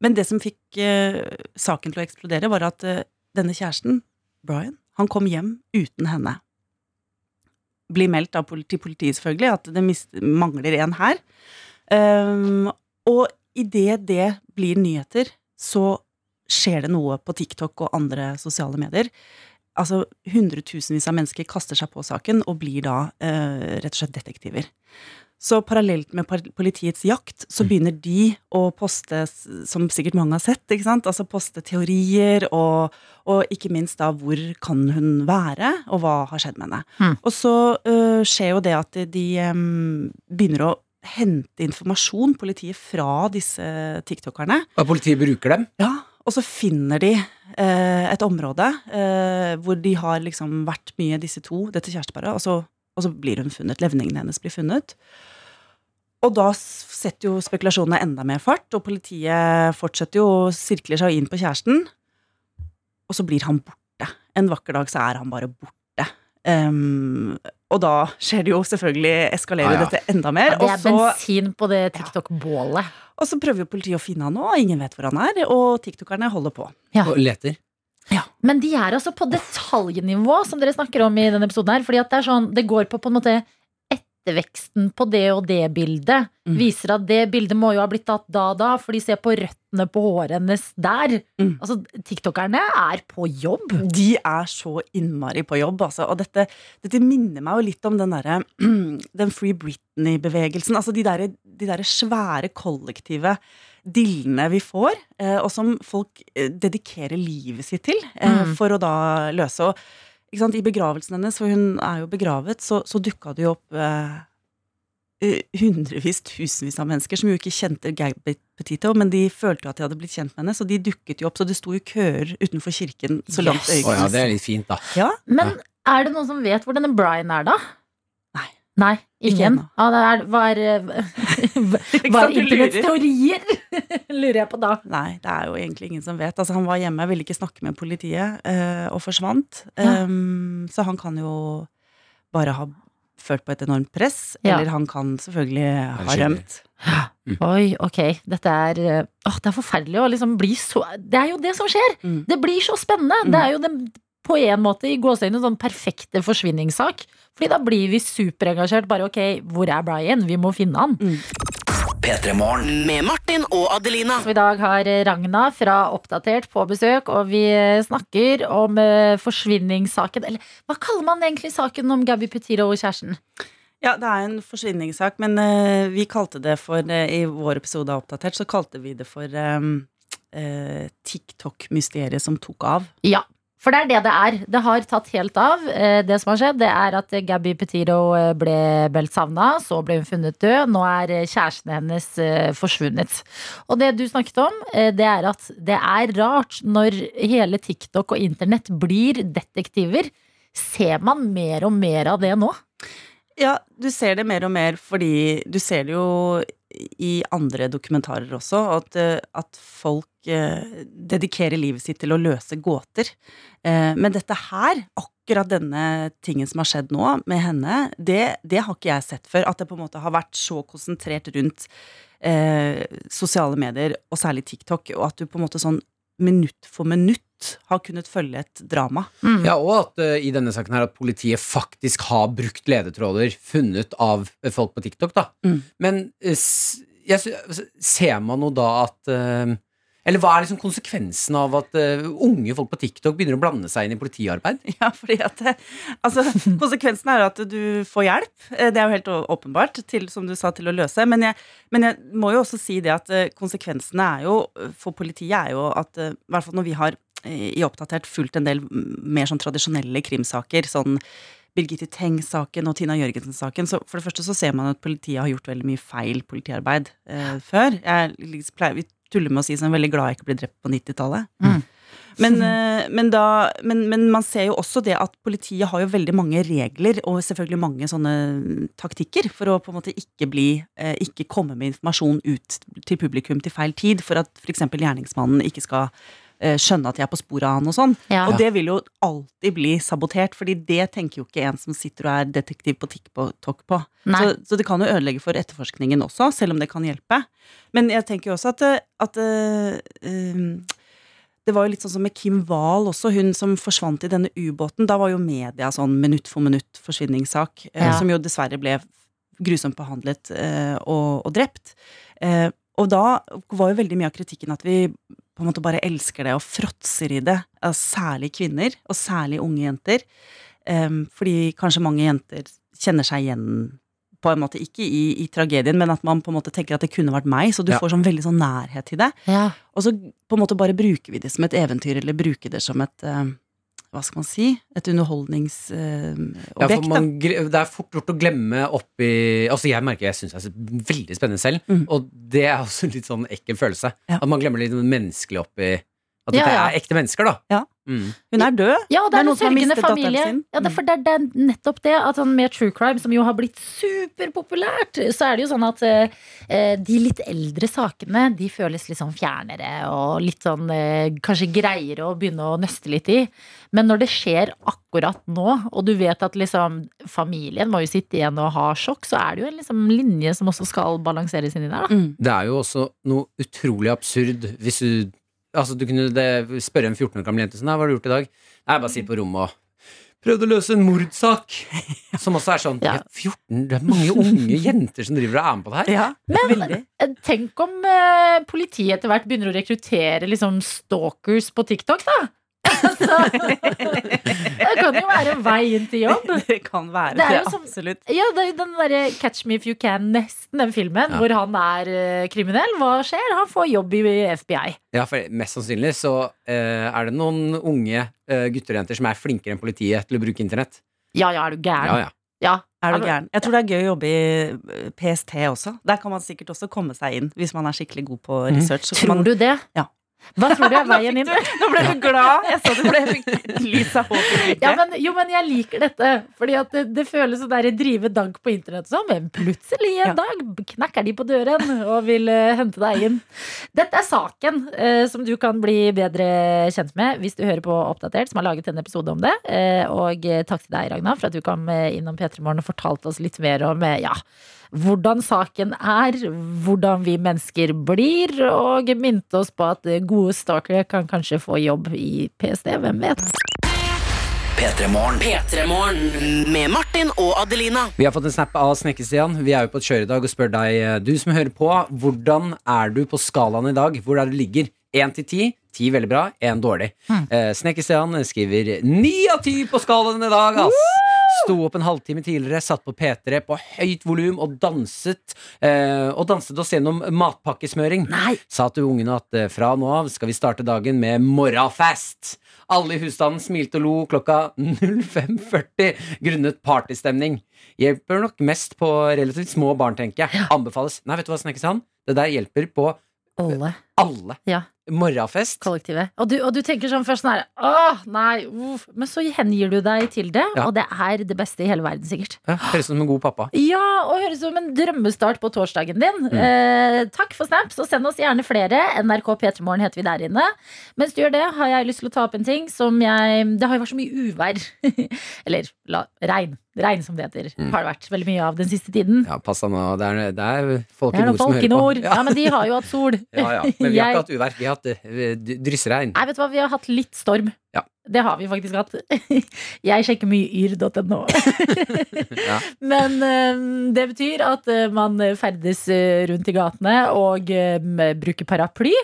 men det som fikk eh, saken til å eksplodere, var at eh, denne kjæresten, Brian, han kom hjem uten henne blir meldt av politi, politiet, selvfølgelig, at det mist, mangler en her. Um, og idet det blir nyheter, så skjer det noe på TikTok og andre sosiale medier. Altså Hundretusenvis av mennesker kaster seg på saken og blir da eh, rett og slett detektiver. Så parallelt med politiets jakt, så begynner de å poste, som sikkert mange har sett, ikke sant? Altså poste teorier, og, og ikke minst da hvor kan hun være, og hva har skjedd med henne. Mm. Og så uh, skjer jo det at de um, begynner å hente informasjon, politiet, fra disse tiktokerne. Og politiet bruker dem. Ja, og så finner de uh, et område uh, hvor de har liksom vært mye, disse to, dette kjæresteparet, og så, og så blir hun funnet. Levningen hennes blir funnet. Og da setter jo spekulasjonene enda mer fart, og politiet fortsetter jo å sirkle seg inn på kjæresten. Og så blir han borte. En vakker dag så er han bare borte. Um, og da skjer det jo selvfølgelig, eskalerer Ah, ja. dette enda mer. Det og er så- bensin på det TikTok-bålet. og så prøver jo politiet å finne han nå, og ingen vet hvor han er, og tiktokerne holder på. Ja. Og leter. Men de er altså på detaljnivå, som dere snakker om i denne episoden her. Fordi at det er sånn, det går på på en måte etterveksten på det og det bildet. Mm. Viser at det bildet må jo ha blitt tatt da og da, for de ser på røttene på håret hennes der. Mm. Altså, tiktokerne er på jobb. De er så innmari på jobb, altså. Og dette, dette minner meg jo litt om den derre Den Free Britney-bevegelsen. Altså de derre de der svære kollektive dillene vi får, eh, og som folk eh, dedikerer livet sitt til eh, Mm. for å da løse. Og ikke sant, i begravelsen hennes, for hun er jo begravet, så, så dukka det jo opp eh, hundrevis, tusenvis av mennesker som jo ikke kjente Gabby Petito, men de følte jo at de hadde blitt kjent med henne, så de dukket jo opp. Så det sto jo køer utenfor kirken så langt Yes. Å ja, det er litt fint, da. Ja, Men er det noen som vet hvor denne Brian er, da? Nei. Nei, Ikke ingen? ennå. Ja, det er, Ikke hva er internetts lurer. teorier? Lurer jeg på da. Nei, det er jo egentlig ingen som vet. Altså, han var hjemme, ville ikke snakke med politiet, eh, og forsvant. Ja. Um, så han kan jo bare ha følt på et enormt press, Ja. eller han kan selvfølgelig ha rømt. rømt. Oi, ok. Dette er eh, Åh, det er forferdelig å liksom bli så Det er jo det som skjer! Mm. Det blir så spennende! Det er jo den, på en måte i gåseøynene sånn perfekte forsvinningssak. Fordi da blir vi superengasjert. Bare ok, hvor er Brian? Vi må finne han. P3 Med Martin og Adelina. Så I dag har Ragna fra Oppdatert på besøk, og vi eh, snakker om eh, forsvinningssaken. Eller hva kaller man egentlig saken om Gabby Petiro og kjæresten? Ja, det er en forsvinningssak, men uh, vi kalte det for uh, I vår episode av Oppdatert så kalte vi det for um, uh, TikTok-mysteriet som tok av. Ja, for det er det det er. Det har tatt helt av. Eh, Det som har skjedd, det er at Gabby Petito eh, ble meldt savna. Så ble hun funnet død. Nå er eh, kjæresten hennes forsvunnet. Og det du snakket om, det er at det er rart når hele TikTok og internett blir detektiver. Ser man mer og mer av det nå? Ja, du ser det mer og mer fordi du ser det jo i andre dokumentarer også, at, at folk dedikerer livet sitt til å løse gåter. Eh, men dette her, akkurat denne tingen som har skjedd nå med henne, det, det har ikke jeg sett før. At det på en måte har vært så konsentrert rundt eh, sosiale medier, og særlig TikTok, og at du på en måte sånn minutt for minutt har kunnet følge et drama. Ja, og at uh, i denne saken her at politiet faktisk har brukt ledetråder funnet av folk på TikTok, da. Mm. Men s- jeg, altså, ser man jo da at eh, Eller hva er liksom konsekvensen av at uh, unge folk på TikTok begynner å blande seg inn i politiarbeid? Ja, fordi at altså, Konsekvensen er at du får hjelp. Eh, Det er jo helt åpenbart, til, som du sa, til å løse. Men jeg, men jeg må jo også si det at eh, konsekvensene er jo eh, for politiet er jo at eh, I hvert fall når vi har eh, i Oppdatert fulgt en del mer sånn tradisjonelle krimsaker, sånn Birgitte Tengs-saken og Tina Jørgensen-saken. Så for det første så ser man at politiet har gjort veldig mye feil politiarbeid eh, før. Jeg liksom pleier, vi tuller med å si som er veldig glad jeg ikke ble drept på 90-tallet. Mm. Men, eh, men, da, men, men man ser jo også det at politiet har jo veldig mange regler og selvfølgelig mange sånne taktikker for å på en måte ikke bli eh, Ikke komme med informasjon ut til publikum til feil tid, for at f.eks. gjerningsmannen ikke skal skjønne at de er på sporet av han og sånn. Ja. Og det vil jo alltid bli sabotert, fordi det tenker jo ikke en som sitter og er detektiv på TikTok på. Så, så det kan jo ødelegge for etterforskningen også, selv om det kan hjelpe. Men jeg tenker jo også at, eh, at eh, um, det var jo litt sånn som med Kim Wahl også, hun som forsvant i denne ubåten. Da var jo media sånn minutt for minutt forsvinningssak, eh, Ja. som jo dessverre ble grusomt behandlet eh, og, og drept. Eh, og da var jo veldig mye av kritikken at vi på en måte bare elsker det og fråtser i det. eh, Særlig kvinner, og særlig unge jenter. Eh, fordi kanskje mange jenter kjenner seg igjen på en måte ikke i, i tragedien, men at man på en måte tenker at det kunne vært meg, så du Ja. får sånn veldig sånn nærhet til det. Ja. Og så på en måte bare bruker vi det som et eventyr, eller bruker det som et eh, Hva skal man si? Et underholdningsobjekt. Ja, for man, det er fort gjort å glemme oppi Altså Jeg merker jeg syns det er veldig spennende selv, Mm. og det er også en litt sånn ekkel følelse. Ja. At man glemmer litt menneskelig oppi At dette ja. er ekte mennesker, da. Ja. Mm. Hun er død. Ja, det det Det er er noen som har mistet mistet datteren sin. Ja, det, er for det, er- det er nettopp det at sånn med true crime, som jo har blitt superpopulært, så er det jo sånn at eh, de litt eldre sakene de føles litt sånn fjernere og litt sånn eh, kanskje greiere å begynne å nøste litt i. Men når det skjer akkurat nå, og du vet at liksom familien må jo sitte igjen og ha sjokk, så er det jo en liksom linje som også skal balanseres inni der, da. Mm. Det er jo også noe utrolig absurd hvis du Altså du kunne det, spørre en 14 år gammel jente sånn, hva har du gjort i dag? Nei, bare sitter på rommet og prøvde å løse en mordsak. Som også er sånn Ja. ja, 14, Det er mange unge jenter som driver og er med på det her. Ja, veldig. Eh, Tenk om eh, politiet etter hvert begynner å rekruttere liksom stalkers på TikTok, da. Altså, det kan jo være veien til jobb. Det kan være Det det, er jo som- absolutt. Ja, det er jo den derre Catch Me If You Can, nesten den filmen, Ja. hvor han er eh, kriminell. Hva skjer? Han får jobb i FBI. Ja, for mest sannsynlig så uh, er det noen unge uh, gutter og jenter som er flinkere enn politiet til å bruke internett. Ja, ja, er du gæren? Ja, ja. Ja. Er du gæren? Jeg tror det er gøy å jobbe i PST også. Der kan man sikkert også komme seg inn, hvis man er skikkelig god på research. Så Tror man, du det? Ja. Hva tror du er veien inn? Nå ble du glad! Jeg så du ble lys av håp i. Ja, men, jo, men jeg liker dette. Fordi at det, det føles sånn der drive dank på internett som. men plutselig en Ja. dag knekker de på døren og vil uh, hente deg inn. Dette er saken uh, som du kan bli bedre kjent med hvis du hører på Oppdatert, som har laget en episode om det. Uh, og takk til deg, Ragna, for at du kom innom P3 Morgen og fortalte oss litt mer om ja, hvordan saken er, hvordan vi mennesker blir, og minte oss på at gode stalkere kan kanskje få jobb i PST. Hvem vet? P3morgen. Med Martin og Adelina. Vi har fått en snap av Snekke-Stian. Vi er jo på et kjør i dag og spør deg, eh, du som hører på, hvordan er du på skalaen i dag? Hvor er det du ligger? Én til ti. Ti veldig bra, én dårlig. Mm. Eh, Snekke-Stian skriver ni av ti på skalaen i dag, ass! Sto opp en halvtime tidligere, satt på P3 på høyt volum og danset. Eh, og danset oss gjennom matpakkesmøring. Nei. Sa til ungene at eh, fra nå av skal vi starte dagen med morrafest. Alle i husstanden smilte og lo klokka 05.40 grunnet partystemning. Hjelper nok mest på relativt små barn, tenker jeg. Anbefales. Nei, vet du hva, Snekkesand? Det der hjelper på Alle. Alle. Ja. Morgenfest. kollektivet. Og du, og du tenker sånn først sånn her Åh, nei, uff. Men så hengir du deg til det, Ja. og det er det beste i hele verden, sikkert. Ja, Høres ut som en god pappa. Ja, og høres ut som en drømmestart på torsdagen din. Eh, takk for snaps, og send oss gjerne flere. NRK P3morgen heter vi der inne. Mens du gjør det, har jeg lyst til å ta opp en ting som jeg Det har jo vært så mye uvær. Eller la, regn. Regn, som det heter. Har det vært veldig mye av den siste tiden. Ja, pass deg nå. Det er, det er folk Det i er noen nord som folk hører i nord. Ja, men de har jo hatt sol. ja, ja. Men vi har ikke hatt uvær. Vi har hatt eh, dryssregn. Nei, vet du hva, vi har hatt litt storm. Ja. Det har vi faktisk hatt. Jeg sjekker mye yr.no. Ja. Men eh, det betyr at eh, man ferdes eh, rundt i gatene og bruker paraply.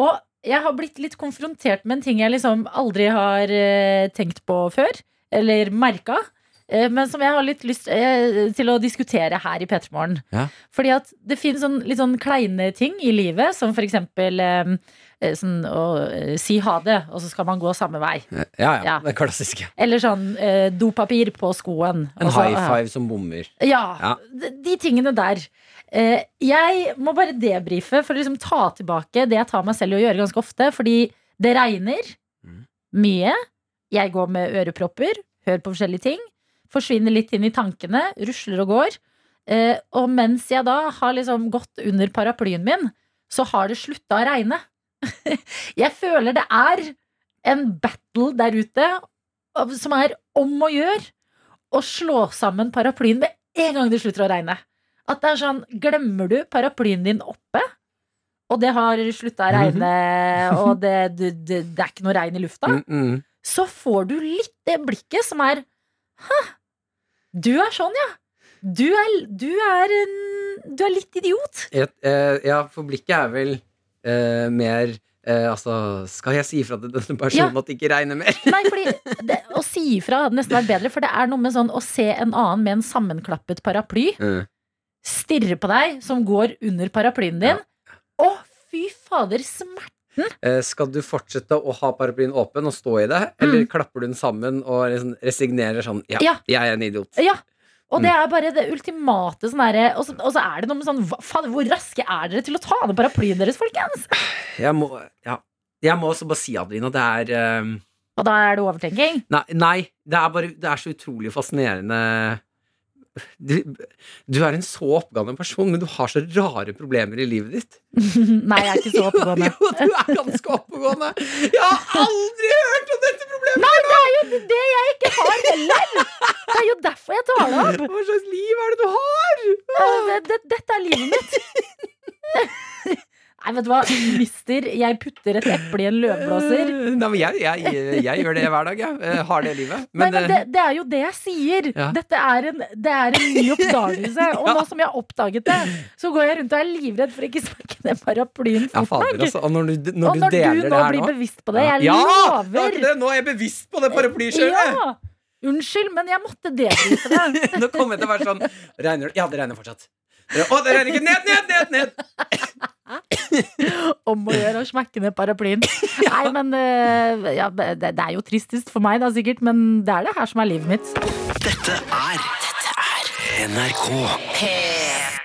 Og jeg har blitt litt konfrontert med en ting jeg liksom aldri har tenkt på før, eller merka. Eh, Men som jeg har litt lyst eh, til å diskutere her i P3 Morgen. Ja. Fordi at det finnes sånn, litt sånn kleine ting i livet, som for eksempel eh, sånn å si ha det, og så skal man gå samme vei. Ja, ja, Ja. det klassiske. Eller sånn dopapir på skoen. En så- high five som bommer. ja. De, de tingene der. Eh, jeg må bare debrife for å liksom ta tilbake det jeg tar meg selv i å gjøre ganske ofte. Fordi det regner Mhm. mye. Jeg går med ørepropper, hører på forskjellige ting. Forsvinner litt inn i tankene, rusler og går. Eh, og mens jeg da har liksom gått under paraplyen min, så har det slutta å regne. jeg føler det er en battle der ute som er om å gjøre å slå sammen paraplyen med en gang det slutter å regne. At det er sånn, glemmer du paraplyen din oppe, og det har slutta å regne, og det, det, det, det er ikke noe regn i lufta, Mm, mm. så får du litt det blikket som er Hæ, du er sånn, ja. Du er, du er, en, du er litt idiot. Et, eh, ja, for blikket er vel eh, mer eh, Altså, skal jeg si ifra til denne personen at det ikke regner mer? Nei, fordi det, Å si ifra hadde nesten vært bedre, for det er noe med sånn å se en annen med en sammenklappet paraply Mm. stirre på deg som går under paraplyen din. Å, fy fader, smerte! Eh, skal du fortsette å ha paraplyen åpen og stå i det, eller klapper du den sammen og liksom resignerer sånn Ja, Mm. Ja. jeg er en idiot. Ja. Og Mm. det er bare det ultimate sånn derre og, så- og så er det noe med sånn hva- Fader, hvor raske er dere til å ta ned paraplyen deres, folkens? Jeg må, ja. jeg må også bare si, Adelina, det er um... Og da er det overtenking. Nei, nei det, er bare, det er så utrolig fascinerende du, du er en så oppgående person, men du har så rare problemer i livet ditt. Nei, jeg er ikke så oppegående. Jo, du er ganske oppegående! Jeg har aldri hørt om dette problemet! Nei, det er jo det jeg ikke har heller! Det er jo derfor jeg tar det opp. Hva slags liv er det du har? Det- det- Dette er livet mitt. Nei, vet du hva, mister. Jeg putter et eple i en løvblåser. Nei, men jeg, jeg, jeg gjør det hver dag, jeg. Eh, Har det livet. Nei, Men, men eh, det, det er jo det jeg sier. Ja. Dette er en, det er en ny oppdagelse. Og Ja. nå som jeg har oppdaget det, så går jeg rundt og er livredd for ikke smekke ned paraplyen fort nok. altså. Og når du, og når du når du det nå blir nå bevisst på det, jeg Ja! lover det. Nå er jeg bevisst på det paraplyskjøret! Ja! Unnskyld, men jeg måtte debrife det. Nå kommer jeg til å være sånn regner? Ja, det regner fortsatt. Å, det regner ikke! Ned, ned, ned! ned Om å gjøre å smekke ned paraplyen. Nei, men eh, ja, det, det er jo tristest for meg, da sikkert, men det er det her som er livet mitt. Dette er Dette er NRK.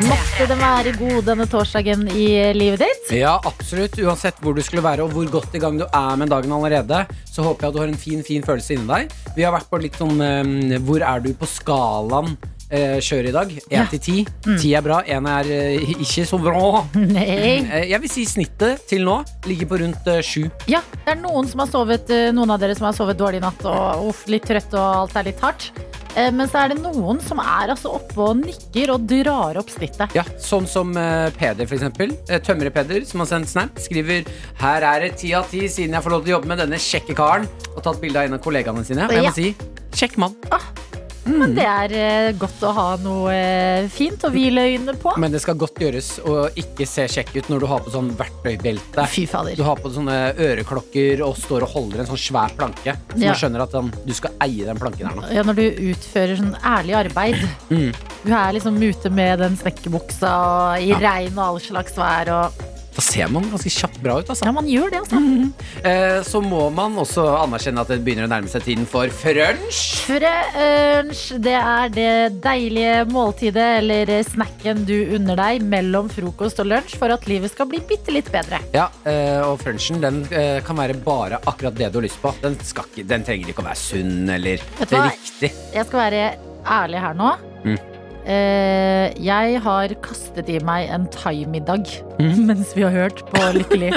Måtte den være god denne torsdagen i livet ditt? Ja, absolutt. Uansett hvor du skulle være og hvor godt i gang du er med dagen allerede, så håper jeg at du har en fin fin følelse inni deg. Vi har vært på litt sånn um, Hvor er du på skalaen? Eh, kjør i dag. Én til ti. Ti er bra, én er eh, ikke så bra. Nei. Eh, jeg vil si snittet til nå ligger på rundt eh, sju. Ja, det er noen som har sovet eh, Noen av dere som har sovet dårlig i natt og uff, litt trøtt og alt er litt hardt. Eh, Men så er det noen som er altså oppe og nikker og drar opp snittet. Ja, Sånn som eh, Peder, for eksempel. Eh, Tømrer-Peder, som har sendt snap, skriver Her er det ti av ti siden jeg får lov til å jobbe med denne kjekke karen. Og tatt bilde av en av kollegaene sine. Og jeg Ja. må si kjekk mann. Men det er eh, godt å ha noe eh, fint å hvile øynene på. Men det skal godt gjøres å ikke se kjekk ut når du har på sånn verktøybelte. Fy fader. Du har på sånne øreklokker og står og holder en sånn svær planke. Så Ja. man skjønner at sånn, du skal eie den planken her nå. Ja, når du utfører sånn ærlig arbeid. Mm. Du er liksom ute med den snekkerbuksa og i Ja. regn og all slags vær. Og... Da ser man ganske kjapt bra ut, altså. Ja, man gjør det, altså. Eh, så må man også anerkjenne at det begynner å nærme seg tiden for frunch. Frunch, det er det deilige måltidet eller snacken du unner deg mellom frokost og lunsj for at livet skal bli bitte litt bedre. Ja, eh, og frunchen den eh, kan være bare akkurat det du har lyst på. Den, skal ikke, den trenger ikke å være sunn eller riktig. Jeg skal være ærlig her nå. Mm. Eh, jeg har kastet i meg en thaimiddag mens vi har hørt på Lykkelig.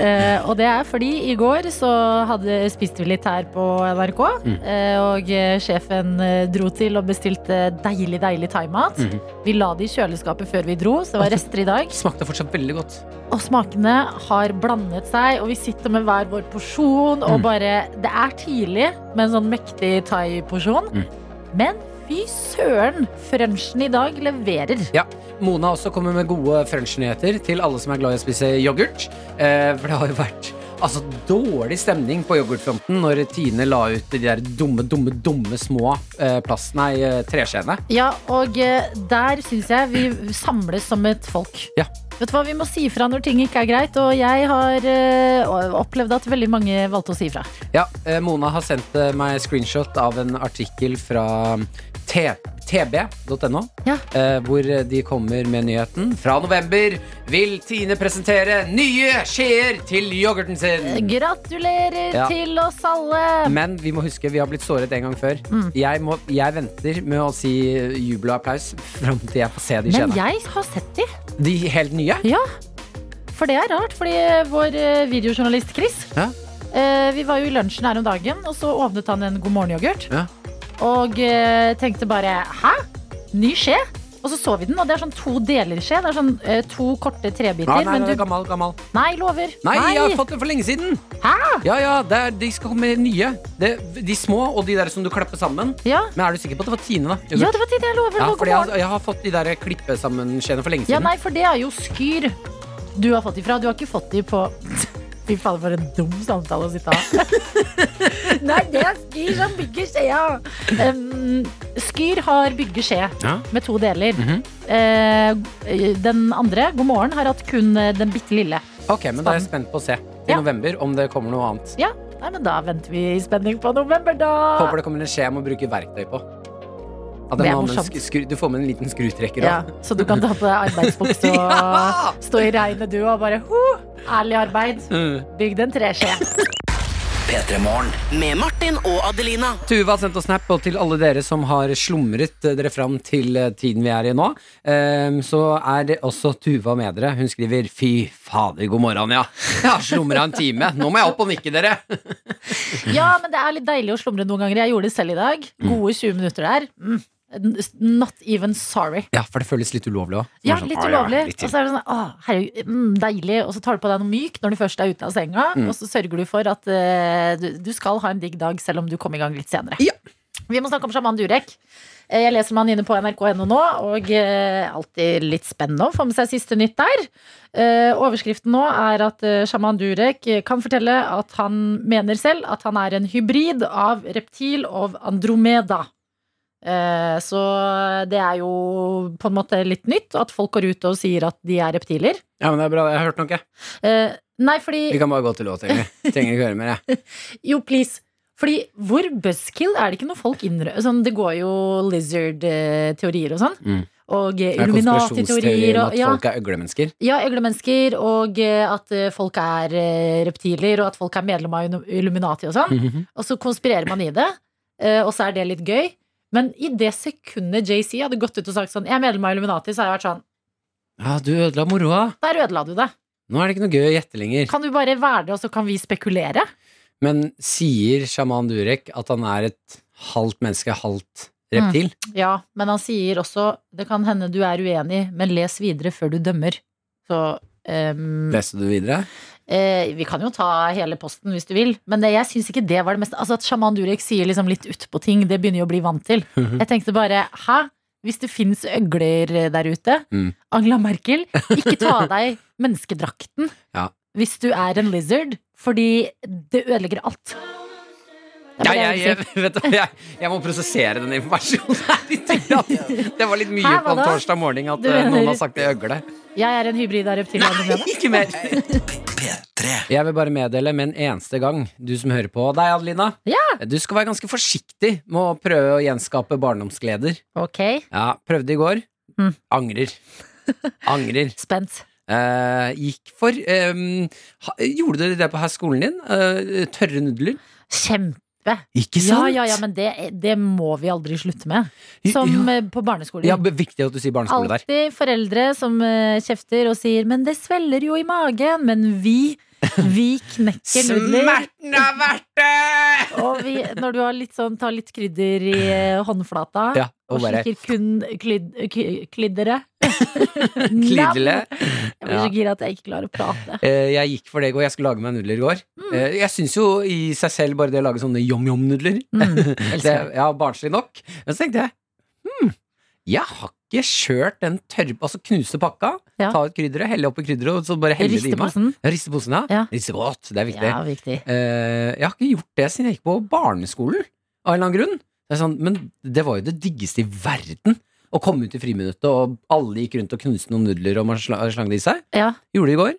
eh, og det er fordi i går så hadde, spiste vi litt her på NRK. Eh, og eh, sjefen eh, dro til og bestilte deilig, deilig thaimat. Vi la det i kjøleskapet før vi dro, så det var rester i dag. Smakte fortsatt veldig godt. Og smakene har blandet seg, og vi sitter med hver vår porsjon. Og bare Det er tidlig med en sånn mektig thai-porsjon. Mm. Men fy søren, frunchen i dag leverer. Ja, Mona også kommer med gode frunch-nyheter til alle som er glad i å spise yoghurt. Eh, for det har jo vært altså, dårlig stemning på yoghurtfronten når Tine la ut de der dumme, dumme, dumme små eh, plast, nei, eh, treskjeene. Ja, og eh, der syns jeg vi samles som et folk. Ja. Vet du hva, Vi må si ifra når ting ikke er greit, og jeg har eh, opplevd at veldig mange valgte å si ifra. Ja, eh, Mona har sendt eh, meg screenshot av en artikkel fra tb.no, Ja. eh, hvor de kommer med nyheten. Fra november vil Tine presentere nye skjeer til yoghurten sin. Gratulerer Ja. til oss alle! Men vi må huske, vi har blitt såret en gang før. Mm. Jeg, må, jeg venter med å si jubel og applaus fram til jeg får se de Men jeg har sett de. De helt nye? Ja. For det er rart, fordi vår eh, videojournalist Chris Ja. eh, Vi var jo i lunsjen her om dagen, og så åpnet han en God morgen-yoghurt. Ja. Og eh, tenkte bare Hæ? Ny skje? Og så så vi den, og det er sånn to deler skje. Det er sånn eh, to korte trebiter. Nei, nei, men du gammel, gammel. Nei, lover. Nei, jeg har fått det for lenge siden. Hæ? Ja, ja, det er, De skal komme nye. Det, de små og de der som du klapper sammen. Ja. Men er du sikker på at det var Tine, da? ja, det var Tine. jeg lover. Ja, for fordi jeg, jeg har fått de der klippesammenskjeene for lenge siden. Ja, nei, for det er jo Skyr du har fått ifra. Du har ikke fått de på Fy fader, for en dum samtale å sitte av. nei, det er Skyr som bygger skjea. Um, Skyr har byggeskje Ja. med to deler. Mm -hmm. uh, den andre, God morgen, har hatt kun eh, den bitte lille. Ok, men Da er jeg spent på å se i Ja. november om det kommer noe annet. Ja, nei, men Da venter vi i spenning på november, da. Håper det kommer en skje jeg må bruke verktøy på. Er du får med en liten skrutrekker Ja, så du kan ta på deg arbeidsbukse og Ja! stå i regnet, du, og bare ho, ærlig arbeid. Bygg Bygd en treskje. Med Martin og Adelina. Tuva har sendt oss snap, og til alle dere som har slumret dere fram til eh, tiden vi er i nå, eh, så er det også Tuva med dere. Hun skriver 'fy fader, god morgen', ja. Jeg har slumra en time. Nå må jeg opp og nikke, dere. Ja, men det er litt deilig å slumre noen ganger. Jeg gjorde det selv i dag. Gode 20 minutter der. Mm. Not even sorry. Ja, for det føles litt ulovlig òg. Ja, litt ulovlig. Og så er det sånn, å, herregud, mm, deilig. Og så tar du på deg noe mykt når du først er ute av senga. Og så sørger du for at uh, du, du skal ha en digg dag selv om du kom i gang litt senere. Ja. Vi må snakke om sjaman Durek. Eh, Jeg leser om han inne på nrk.no nå, og uh, alltid litt spennende å få med seg siste nytt der. Uh, overskriften nå er at uh, sjaman Durek kan fortelle at han mener selv at han er en hybrid av reptil og andromeda. Eh, så det er jo på en måte litt nytt at folk går ut og sier at de er reptiler. Ja, men det er bra. Jeg har hørt noe. Eh, nei, fordi Vi kan bare gå til låt, egentlig. Trenger ikke høre mer, jeg. Jo, please. Fordi hvor buzzkill er det ikke noe folk innrømmer? Sånn, det går jo lizard-teorier og sånn. Mm. Og eh, er Illuminati-teorier. at Ja, folk er øglemennesker. ja, øglemennesker. Og at folk er reptiler, og at folk er medlem av Illuminati og sånn. Mhm. Og så konspirerer man i det, og så er det litt gøy. Men i det sekundet JC hadde gått ut og sagt sånn Jeg er medlem av Illuminati, så har jeg vært sånn Ja, du ødela moroa. Der ødela du det. Nå er det ikke noe gøy å gjette lenger. Kan du bare være det, og så kan vi spekulere? Men sier sjaman Durek at han er et halvt menneske, halvt reptil? Ja, men han sier også Det kan hende du er uenig, men les videre før du dømmer. Så um, Leste du videre? Eh, Vi kan jo ta hele posten hvis du vil, men det, jeg syns ikke det var det meste. Altså At sjaman Durek sier liksom litt utpå ting, det begynner jo å bli vant til. Jeg tenkte bare hæ? Hvis det fins øgler der ute, Mm. Angela Merkel, ikke ta av deg menneskedrakten Ja. hvis du er en lizard, fordi det ødelegger alt. Ja, jeg, jeg, vet du, jeg, jeg må prosessere den informasjonen her Det var litt mye Hæ, på en torsdag morgen at Du eh, mener- noen har sagt det øgle. Jeg er en hybrid av reptil og. Ikke mer. P3. Jeg vil bare meddele med en eneste gang, du som hører på deg, Adelina. Ja. Du skal være ganske forsiktig med å prøve å gjenskape barndomsgleder. Ok, Ja, prøvde i går. Mm. Angrer. Angrer. spent. Uh, gikk for Um, ha, Gjorde du det på her skolen din? Uh, tørre nudler? Kjempe. Ikke Ja, sant? ja, ja, men det, det må vi aldri slutte med. Som ja. eh, på barneskolen. Ja, Viktig at du sier barneskole der. Alltid foreldre som eh, kjefter og sier 'men det svelger jo i magen', men vi vi knekker nudler. Smerten er verdt det! Og vi, når du har litt sånn, tar litt krydder i eh, håndflata Ja, og og slikker kun klyd, klidderet klidle. Jeg blir så gira at jeg ikke klarer å prate. Eh, jeg gikk for det i går. Jeg skulle lage meg nudler i går. Mm. Eh, jeg syns jo i seg selv bare det å lage sånne yom-yom-nudler Mm. Ja, barnslig nok. Men så tenkte jeg Jeg har ikke kjørt den tørre Altså knuse pakka, Ja. ta ut krydderet, helle oppi krydderet, og så bare helle det i meg. Riste posen ja. Ja. Riste godt, det er viktig. Ja, viktig. Uh, jeg har ikke gjort det siden jeg gikk på barneskolen, av en eller annen grunn. Det sånn, men det var jo det diggeste i verden. Å komme ut i friminuttet, og alle gikk rundt og knuste noen nudler og man sla- slang det i seg. Ja. Gjorde det i går.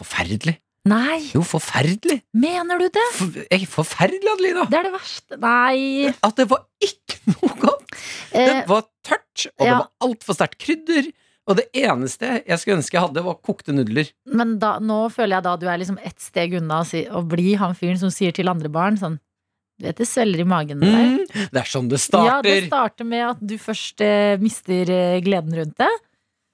Forferdelig. Nei, Jo, forferdelig. mener du det? For, jeg, forferdelig, Adelina. Det er det verste. Nei. At det var ikke noe godt. Det Eh, var tørt, og det ja. var altfor sterkt krydder. Og det eneste jeg skulle ønske jeg hadde, var kokte nudler. men da, nå føler jeg da du er liksom ett steg unna å, si, å bli han fyren som sier til andre barn sånn Du vet det svelger i magen det der. Mm, det er sånn det starter. Ja, det starter med at du først eh, mister eh, gleden rundt det,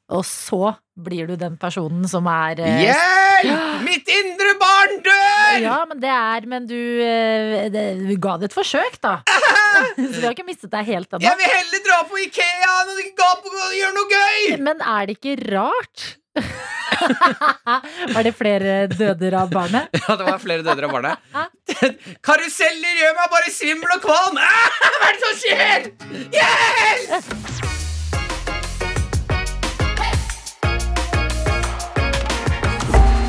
og så blir du den personen som er eh, Hjelp! Mitt indre barn dør! Ja, men det er Men du, eh, det, du ga det et forsøk, da. Så du har ikke mistet deg helt ennå. Jeg vil heller dra på Ikea enn å gå på og gjøre noe gøy! Men er det ikke rart? Var det flere døder av barnet? Ja, det var flere døder av barnet. Karuseller gjør meg bare svimmel og kvalm! Hva er det som skjer? Hjelp!